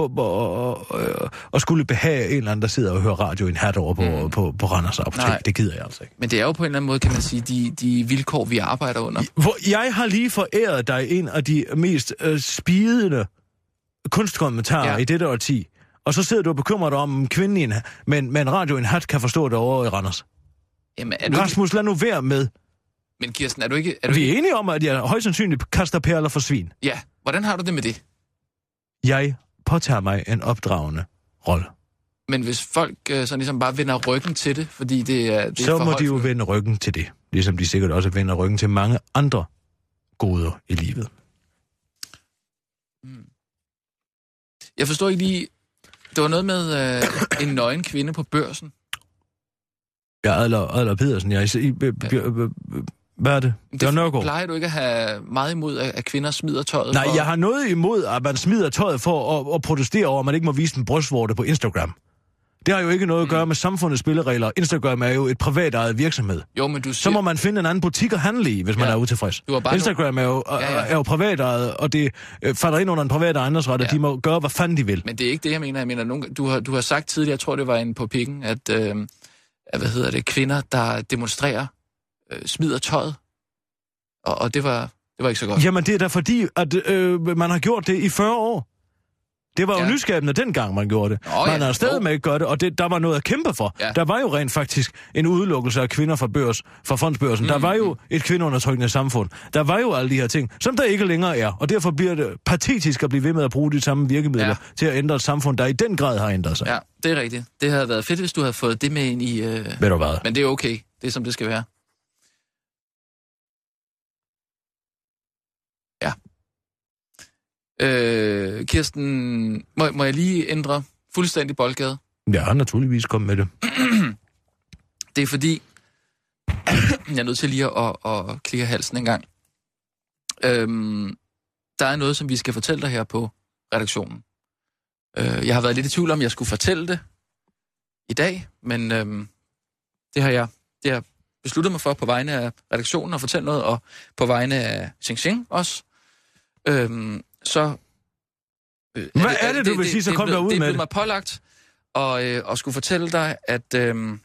at, at, at, at skulle behage en eller anden, der sidder og hører radio i en hat over på, mm. på, på Randers Apotek. Nej. Det gider jeg altså ikke. Men det er jo på en eller anden måde, kan man sige, de, de vilkår, vi arbejder under. Hvor jeg har lige foræret dig en af de mest øh, spidende kunstkommentarer Ja. i dette årti. Og så sidder du og bekymrer dig om, om kvinden i en, men, men radio en hat kan forstå det over i Randers. Jamen, er du ikke... Rasmus, lad nu være med. Men Kirsten, er du ikke... Er du Vi ikke... er enige om, at jeg højst sandsynligt kaster perler for svin. Ja, hvordan har du det med det? Jeg påtager mig en opdragende rolle. Men hvis folk øh, sådan ligesom bare vender ryggen til det, fordi det er, det er Så for må de jo vende ryggen til det. Ligesom de sikkert også vender ryggen til mange andre goder i livet. Jeg forstår ikke lige... Det var noget med øh, en nøgen kvinde på børsen. Ja, Adler, Adler Pedersen, ja, i, b, b, hvad er det? Det er Nørgaard. plejer du ikke at have meget imod, at at kvinder smider tøjet Nej, for... jeg har noget imod, at man smider tøjet for at, at protestere over, at man ikke må vise en brystvorte på Instagram. Det har jo ikke noget at gøre med samfundets spilleregler. Instagram er jo et privat ejet virksomhed. Jo, men du Så må man finde en anden butik at handle i, hvis man Ja. er utilfreds. Du bare Instagram er jo, Ja, ja. er jo privat ejet, og det øh, falder ind under en privat ejendomsret, og Ja. de må gøre, hvad fanden de vil. Men det er ikke det, jeg mener. Jeg mener, nogle, du, har, du har sagt tidligere, jeg tror, det var en på pikken, at, øh, at hvad hedder det, kvinder, der demonstrerer, øh, smider tøjet. Og, og det, var, det var ikke så godt. Jamen, det er da fordi, at øh, man har gjort det i 40 år. Det var jo Ja. nyskabende dengang, man gjorde det. Nå, man ja. har stadig Jo. med ikke gøre det, og det, der var noget at kæmpe for. Ja. Der var jo rent faktisk en udelukkelse af kvinder fra, børs, fra fondsbørsen. Mm. Der var jo et kvindeundertrykkende samfund. Der var jo alle de her ting, som der ikke længere er. Og derfor bliver det patetisk at blive ved med at bruge de samme virkemidler ja. til at ændre et samfund, der i den grad har ændret sig. Ja, det er rigtigt. Det havde været fedt, hvis du havde fået det med ind i... Øh... Ved du hvad? Men det er okay. Det er, som det skal være. Ja. Øh, Kirsten, må, må jeg lige ændre fuldstændig boldgade? Jeg har naturligvis kommet med det. Det er fordi, jeg er nødt til lige at, at, at halsen en gang. Øhm, der er noget, som vi skal fortælle dig her på redaktionen. Øh, jeg har været lidt i tvivl om, jeg skulle fortælle det i dag, men øhm, det har jeg det har besluttet mig for på vegne af redaktionen at fortælle noget, og på vegne af Xing Xing også. Øhm, så... Øh, Hvad er det, du vil sige, så det er kom blevet- derud Det er med blevet det. mig pålagt og, øh, og skulle fortælle dig, at øhm,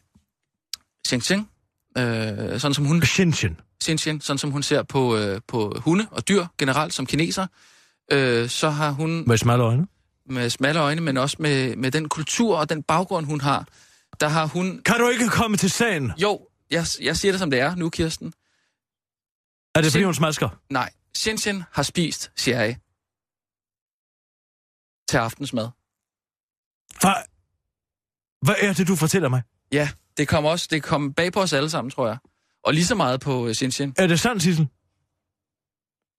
Xing Xing, øh, sådan som hun... Shinshin. Xin Xin, sådan som hun ser på, øh, på hunde og dyr generelt som kineser, øh, så har hun Med smalle øjne. med smalle øjne, men også med, med den kultur og den baggrund, hun har, der har hun... Kan du ikke komme til sagen? Jo, jeg, jeg siger det som det er nu, Kirsten. Er det fordi, hun smasker? Nej, Xin Xin har spist sherry til aftensmad. Hvad? Hvad er det, du fortæller mig? Ja, det kom også det kom bag på os alle sammen, tror jeg. Og lige så meget på øh, Xin Xin. Er det sandt, Sissel?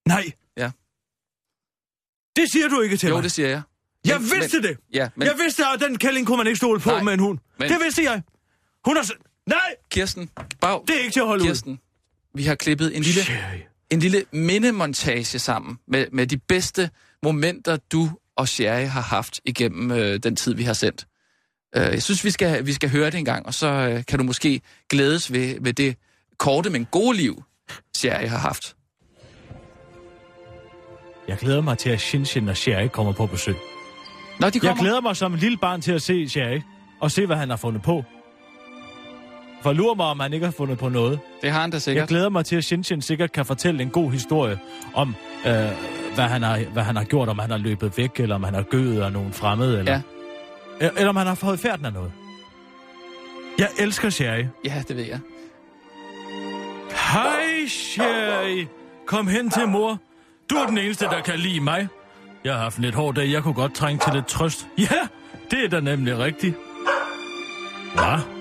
Nej. Ja. Det siger du ikke til Jo, mig. det siger jeg. Jeg Men- vidste det. Ja, men Jeg vidste, at den kælling kunne man ikke stole på Nej, med en hund. men- Det vidste jeg. Hun har... Nej, Kirsten, bag, det er ikke til at holde Kirsten, vi har klippet en ud. lille Sherry. en lille mindemontage sammen med, med de bedste momenter, du og Sherry har haft igennem øh, den tid, vi har sendt. Øh, jeg synes, vi skal, vi skal høre det en gang, og så øh, kan du måske glædes ved, ved det korte, men gode liv, Sherry har haft. Jeg glæder mig til, at Shinshin og Sherry kommer på besøg. Nå, de Jeg kommer. glæder mig som et lille barn til at se Sherry og se, hvad han har fundet på. For lurer mig, om han ikke har fundet på noget. Det har han da Jeg sikkert. glæder mig til, at Shinshin sikkert kan fortælle en god historie om, øh, hvad, han har, hvad han har gjort, om han har løbet væk, eller om han har gødet af nogen fremmede, eller, ja. eller om han har fået færden af noget. Jeg elsker Sherry. Ja, det ved jeg. Hej, Sherry. Kom hen til mor. Du er den eneste, der kan lide mig. Jeg har haft en lidt hård dag. Jeg kunne godt trænge til lidt trøst. Ja, det er da nemlig rigtigt. Hvad?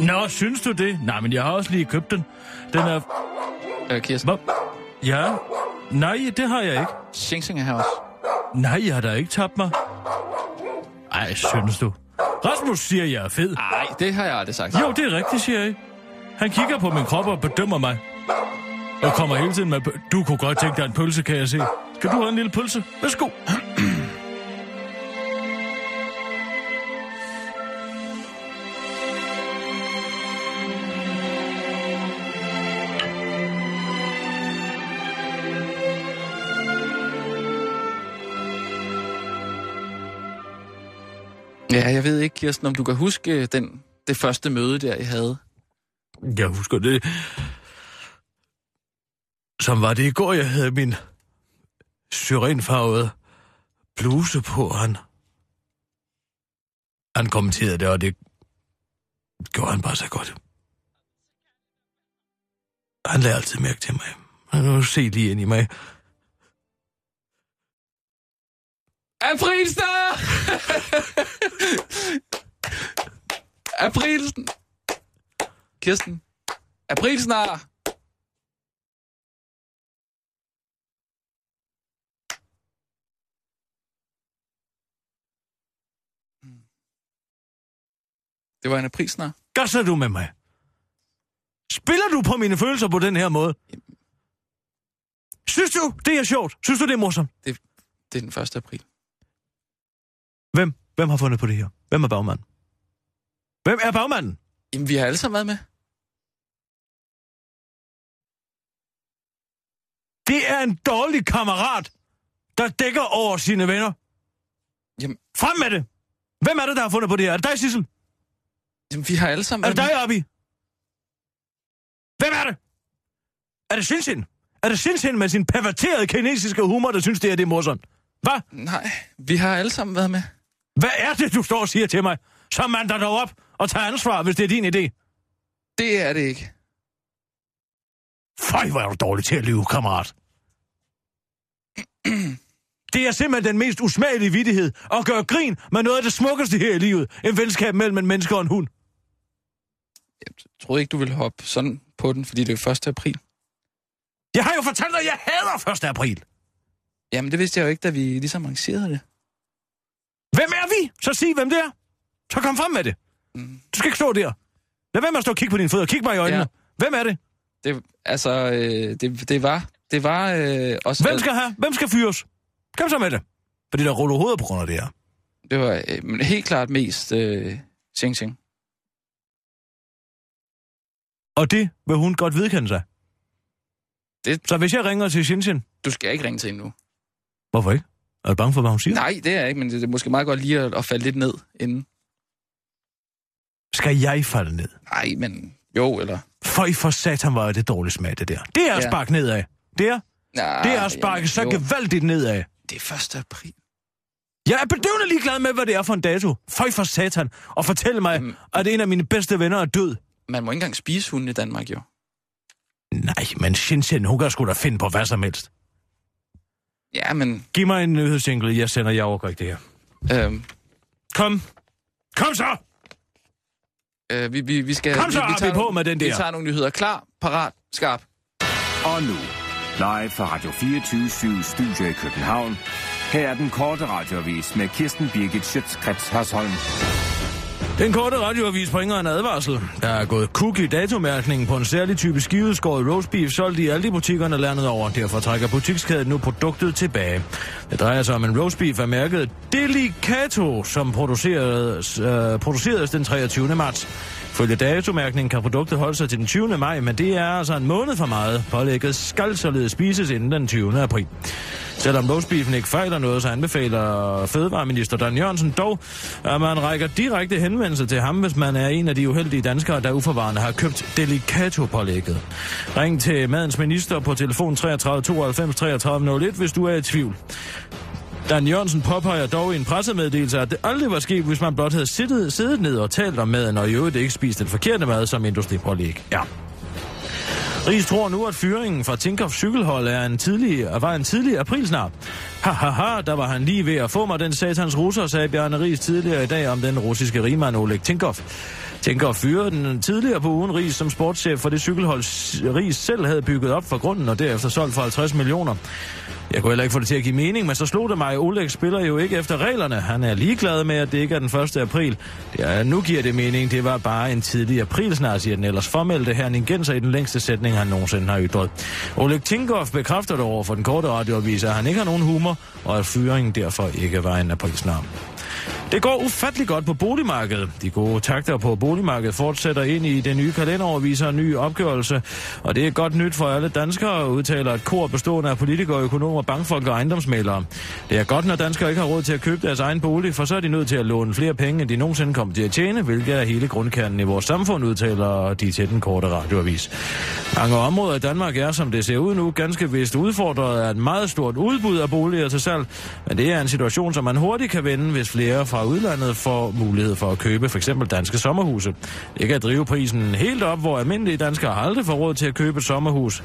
Nå, synes du det? Nej, men jeg har også lige købt den. Den er... Øh, Kirsten. Hvad? Ja? Nej, det har jeg ikke. Xing er her også. Nej, jeg har da ikke tabt mig. Ej, synes du? Rasmus siger, jeg er fed. Nej, det har jeg aldrig sagt. Jo, det er rigtigt, siger jeg. Han kigger på min krop og bedømmer mig. Jeg kommer hele tiden med... Du kunne godt tænke dig en pølse, kan jeg se. Skal du have en lille pølse? Værsgo. Ja, jeg ved ikke, Kirsten, om du kan huske øh, den, det første møde, der I havde. Jeg husker det. Som var det i går, jeg havde min syrenfarvede bluse på, han. Han kommenterede det, og det gjorde han bare så godt. Han lagde altid mærke til mig. Han kunne se lige ind i mig. Aprilsnar! Aprilsen. Kirsten. Aprilsnar. Det var en aprilsnar. Gasser du med mig? Spiller du på mine følelser på den her måde? Synes du, det er sjovt? Synes du, det er morsomt? Det, det er den 1. april. Hvem? Hvem har fundet på det her? Hvem er bagmanden? Hvem er bagmanden? Jamen, vi har alle sammen været med. Det er en dårlig kammerat, der dækker over sine venner. Jamen, Frem med det! Hvem er det, der har fundet på det her? Er det dig, Sissel? jamen vi har alle sammen Er det dig, Abi? Hvem er det? Er det Shinsin? Er det Shinsin med sin perverterede kinesiske humor, der synes, det er det er morsomt? Hvad? Nej, vi har alle sammen været med. Hvad er det, du står og siger til mig? Så mand dig dog op og tager ansvar, hvis det er din idé. Det er det ikke. Føj, hvor er du dårlig til at lyve, kammerat. Det er simpelthen den mest usmagelige vittighed at gøre grin med noget af det smukkeste her i livet. En venskab mellem en menneske og en hund. Jeg troede ikke, du ville hoppe sådan på den, fordi det er 1. april. Jeg har jo fortalt dig, at jeg hader 1. april. Jamen, det vidste jeg jo ikke, da vi ligesom arrangerede det. Hvem er vi? Så sig, hvem det er. Så kom frem med det. Mm. Du skal ikke stå der. Lad være med at stå og kigge på dine fødder. Kig mig i øjnene. Ja. Hvem er det? Det, altså, øh, det, det var... Det var øh, også... Hvem skal have? Hvem skal fyres? Kom så med det. Fordi der ruller hoveder på grund af det her. Det var øh, helt klart mest øh, Xing Xing. Og det vil hun godt vedkende sig. Det- Så hvis jeg ringer til Shinshin, Du skal ikke ringe til hende nu. hvorfor ikke? Er du bange for, hvad hun siger? Nej, det er jeg ikke, men det er måske meget godt lige at, at falde lidt ned inden. Skal jeg falde ned? Nej, men jo, eller... For i for satan var det dårligt smag, det der. Det er at Ja. sparke nedad. Det er, Nej, det er at sparke så jo. gevaldigt nedad. Det er 1. april. Jeg er bedøvende ligeglad med, hvad det er for en dato. Føj for satan. Og fortæl mig, Jamen. at en af mine bedste venner er død. Man må ikke engang spise hunde i Danmark, jo. Nej, men Shinshin, hun kan sgu da finde på hvad som helst. Ja, men... Giv mig en nyhedssingle, jeg sender, jeg overgår ikke det her. Øh, Kom. Kom så! øh, vi, vi, vi skal... Kom så, vi, vi Arbi, på nogle- med den Vi der. tager nogle nyheder. Klar, parat, skarp. Og nu, live fra Radio 24 Studio i København. Her er den korte radiovis med Kirsten Birgit Schøtzgrads Hasholm. Den korte radioavis bringer en advarsel. Der er gået kuk i datomærkningen på en særlig type skiveskåret roastbeef, solgt i alle de butikkerne landet over. Derfor trækker butikskæden nu produktet tilbage. Det drejer sig om en roastbeef af mærket Delicato, som produceres, øh, produceres den 23. marts. Følge datomærkningen kan produktet holde sig til den 20. maj, men det er altså en måned for meget. Pålægget skal således spises inden den 20. april. Selvom roastbeefen ikke fejler noget, så anbefaler Fødevareminister Dan Jørgensen dog, at man rækker direkte henvendelse til ham, hvis man er en af de uheldige danskere, der uforvarende har købt Delicato-pålægget. Ring til madens minister på telefon 33 92 33 01, hvis du er i tvivl. Dan Jørgensen påpeger dog i en pressemeddelelse, at det aldrig var sket, hvis man blot havde siddet, siddet ned og talt om maden, og i øvrigt ikke spist den forkerte mad, som industripålæg Ja. Ries tror nu, at fyringen fra Tinkoffs cykelhold er en tidlig, var en tidlig aprilsnar. Ha, ha, ha, der var han lige ved at få mig den satans russer, sagde Bjarne Ries tidligere i dag om den russiske rigmand Oleg Tinkoff. Tænker at fyre den tidligere på ugen Ries som sportschef for det cykelhold, Ries selv havde bygget op fra grunden og derefter solgt for 50 millioner. Jeg kunne heller ikke få det til at give mening, men så slog det mig, at Oleg spiller jo ikke efter reglerne. Han er ligeglad med, at det ikke er den 1. april. Det er, nu giver det mening, det var bare en tidlig april snart, siger den ellers formeldte herningenser i den længste sætning, han nogensinde har ytret. Oleg Tinkoff bekræfter det over for den korte radioavis, at han ikke har nogen humor, og at fyringen derfor ikke var en aprilsnar. Det går ufattelig godt på boligmarkedet. De gode takter på boligmarkedet fortsætter ind i det nye kalenderår, viser en ny opgørelse. Og det er godt nyt for alle danskere, udtaler et kor bestående af politikere, økonomer, bankfolk og ejendomsmalere. Det er godt, når danskere ikke har råd til at købe deres egen bolig, for så er de nødt til at låne flere penge, end de nogensinde kommer til at tjene, hvilket er hele grundkernen i vores samfund, udtaler de til den korte radioavis. Mange områder i Danmark er, som det ser ud nu, ganske vist udfordret af et meget stort udbud af boliger til salg, men det er en situation, som man hurtigt kan vende, hvis flere fra udlandet får mulighed for at købe f.eks. danske sommerhuse. Det kan drive prisen helt op, hvor almindelige danskere aldrig får råd til at købe et sommerhus.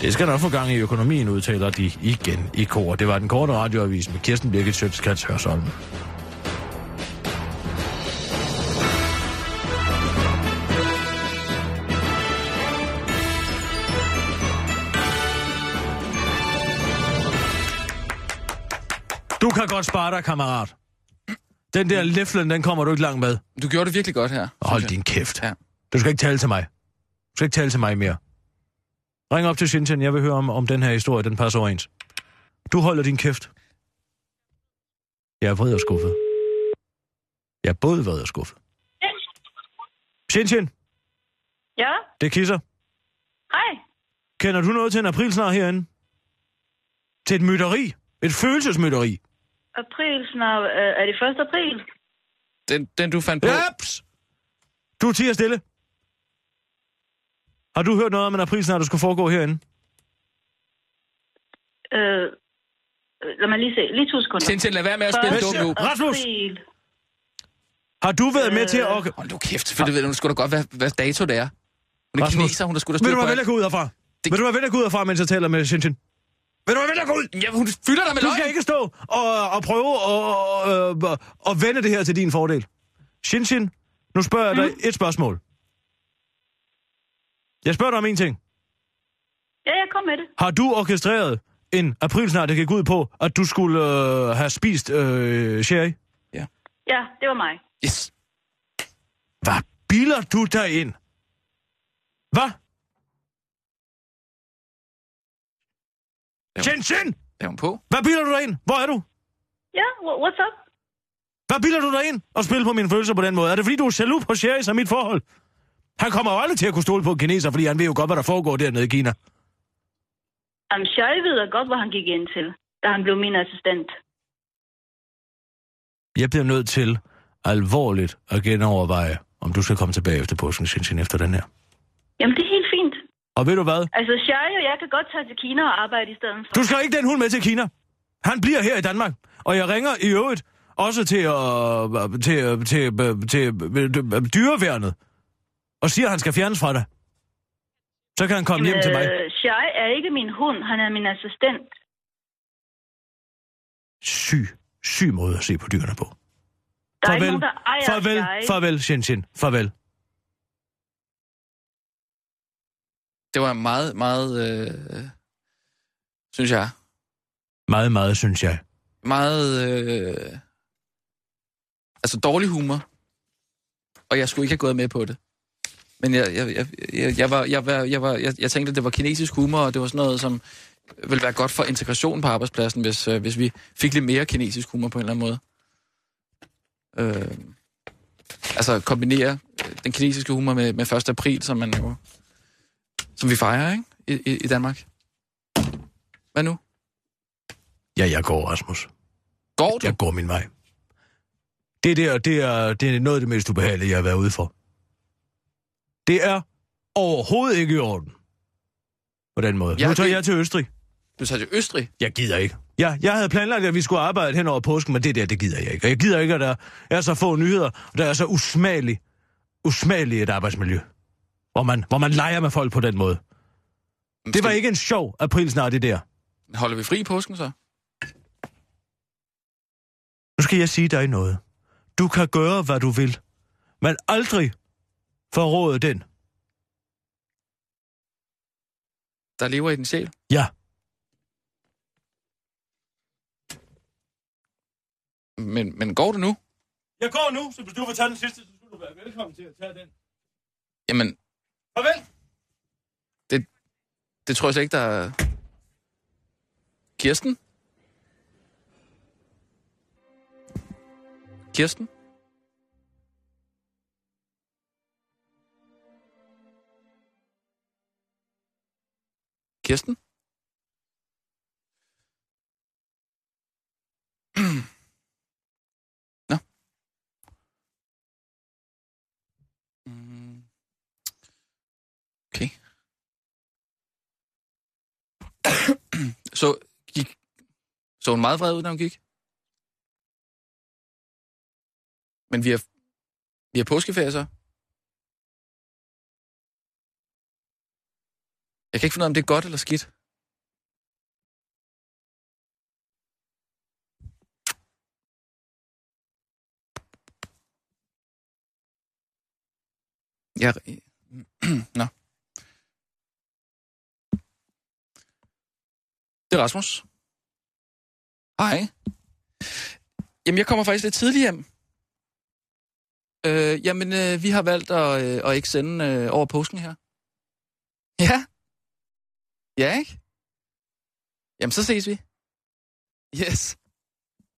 Det skal nok få gang i økonomien, udtaler de igen i kor. Det var den korte radioavis med Kirsten Birgit Sjøtskrets Hørsholm. Du kan godt spare dig, kammerat. Den der læflen, den kommer du ikke langt med. Du gjorde det virkelig godt her. Hold din kæft. Ja. Du skal ikke tale til mig. Du skal ikke tale til mig mere. Ring op til Shenzhen, jeg vil høre om, om den her historie, den passer overens. Du holder din kæft. Jeg er vred og skuffet. Jeg er både vred og skuffet. Shenzhen, Ja, det er Kisser. hej. Kender du noget til en aprilsnar herinde? Til et mytteri? Et følelsesmytteri? April snart. Øh, er det 1. april? Den, den du fandt på. Jeps! Du tiger stille. Har du hørt noget om en aprilsnar, der skulle foregå herinde? Øh, lad mig lige se. Lige to sekunder. Tintin, lad være med at spille dum nu. Rasmus! Har du været med til at... Øh, Hold nu kæft, for det ved du sgu da godt, hvad, hvad dato det er. Hun er Rasmus, kineser, hun er sgu da Vil styr du på være vel at gå ud herfra? Det- Vil du være vel at gå ud herfra, mens jeg taler med Shenzhen? Vil du være vel at gå ud? Ja, hun fylder dig med Du løgn. skal ikke stå og, og prøve at og, og vende det her til din fordel. Shinshin, nu spørger jeg dig et spørgsmål. Jeg spørger dig om en ting. Ja, jeg kom med det. Har du orkestreret en aprilsnar, der gik ud på, at du skulle øh, have spist øh, sherry? Ja, det var mig. Yes. Hvad bilder du dig ind? Hvad? Ja. Shinshin! Er hun på? Hvad bilder du dig ind? Hvor er du? Ja, wha- what's up? Hvad bilder du dig ind og spille på mine følelser på den måde? Er det fordi, du er jaloux på Sherry som mit forhold? Han kommer jo aldrig til at kunne stole på en kineser, fordi han ved jo godt, hvad der foregår dernede i Kina. Jamen, Shai ved godt, hvad han gik ind til, da han blev min assistent. Jeg bliver nødt til alvorligt at genoverveje, om du skal komme tilbage efter påsken, Shinshin, efter den her. Jamen, det. Og ved du hvad? Altså, Shai og jeg kan godt tage til Kina og arbejde i stedet for. Du skal ikke den hund med til Kina. Han bliver her i Danmark. Og jeg ringer i øvrigt også til, øh, til, øh, til, øh, til øh, dyreværnet. Og siger, at han skal fjernes fra dig. Så kan han komme hjem til mig. Øh, Shai er ikke min hund, han er min assistent. Syg, syg måde at se på dyrene på. Der er farvel, ikke nogen, der ejer farvel, Shai. farvel, Shinshin, farvel. Det var meget, meget, øh, synes jeg, Meget, meget, synes jeg. meget, øh, altså dårlig humor. Og jeg skulle ikke have gået med på det. Men jeg, jeg, jeg, jeg, jeg, var, jeg, var, jeg, var, jeg, jeg tænkte, at det var kinesisk humor, og det var sådan noget, som ville være godt for integrationen på arbejdspladsen, hvis, øh, hvis vi fik lidt mere kinesisk humor på en eller anden måde. Øh, altså kombinere den kinesiske humor med, med 1. april, som man jo, som vi fejrer, ikke? I, i, i Danmark. Hvad nu? Ja, jeg går, Rasmus. Går du? Jeg går min vej. Det der, det er, det er noget af det mest ubehagelige, jeg har været ude for. Det er overhovedet ikke i orden. På den måde. Jeg nu tager vil- jeg til Østrig. Du tager til Østrig? Jeg gider ikke. Ja, jeg havde planlagt, at vi skulle arbejde hen over påsken, men det der, det gider jeg ikke. Og jeg gider ikke, at der er så få nyheder, og der er så usmageligt, usmageligt et arbejdsmiljø. Hvor man, hvor man leger med folk på den måde. Det var ikke en sjov april snart, det der. Holder vi fri i påsken så? Nu skal jeg sige dig noget. Du kan gøre, hvad du vil, men aldrig forråde den. Der lever i din sjæl? Ja. Men, men går det nu? Jeg går nu, så hvis du vil tage den sidste, så skulle du være velkommen til at tage den. Jamen, Farvel. det, det tror jeg slet ikke, der er... Kirsten? Kirsten? Kirsten? så gik... Så hun meget vred ud, da hun gik? Men vi har, vi har påskeferie så? Jeg kan ikke finde ud af, om det er godt eller skidt. Jeg... Nå. Det er Rasmus. Hej. Jamen, jeg kommer faktisk lidt tidligt hjem. Øh, jamen, øh, vi har valgt at, øh, at ikke sende øh, over påsken her. Ja. Ja, ikke? Jamen, så ses vi. Yes.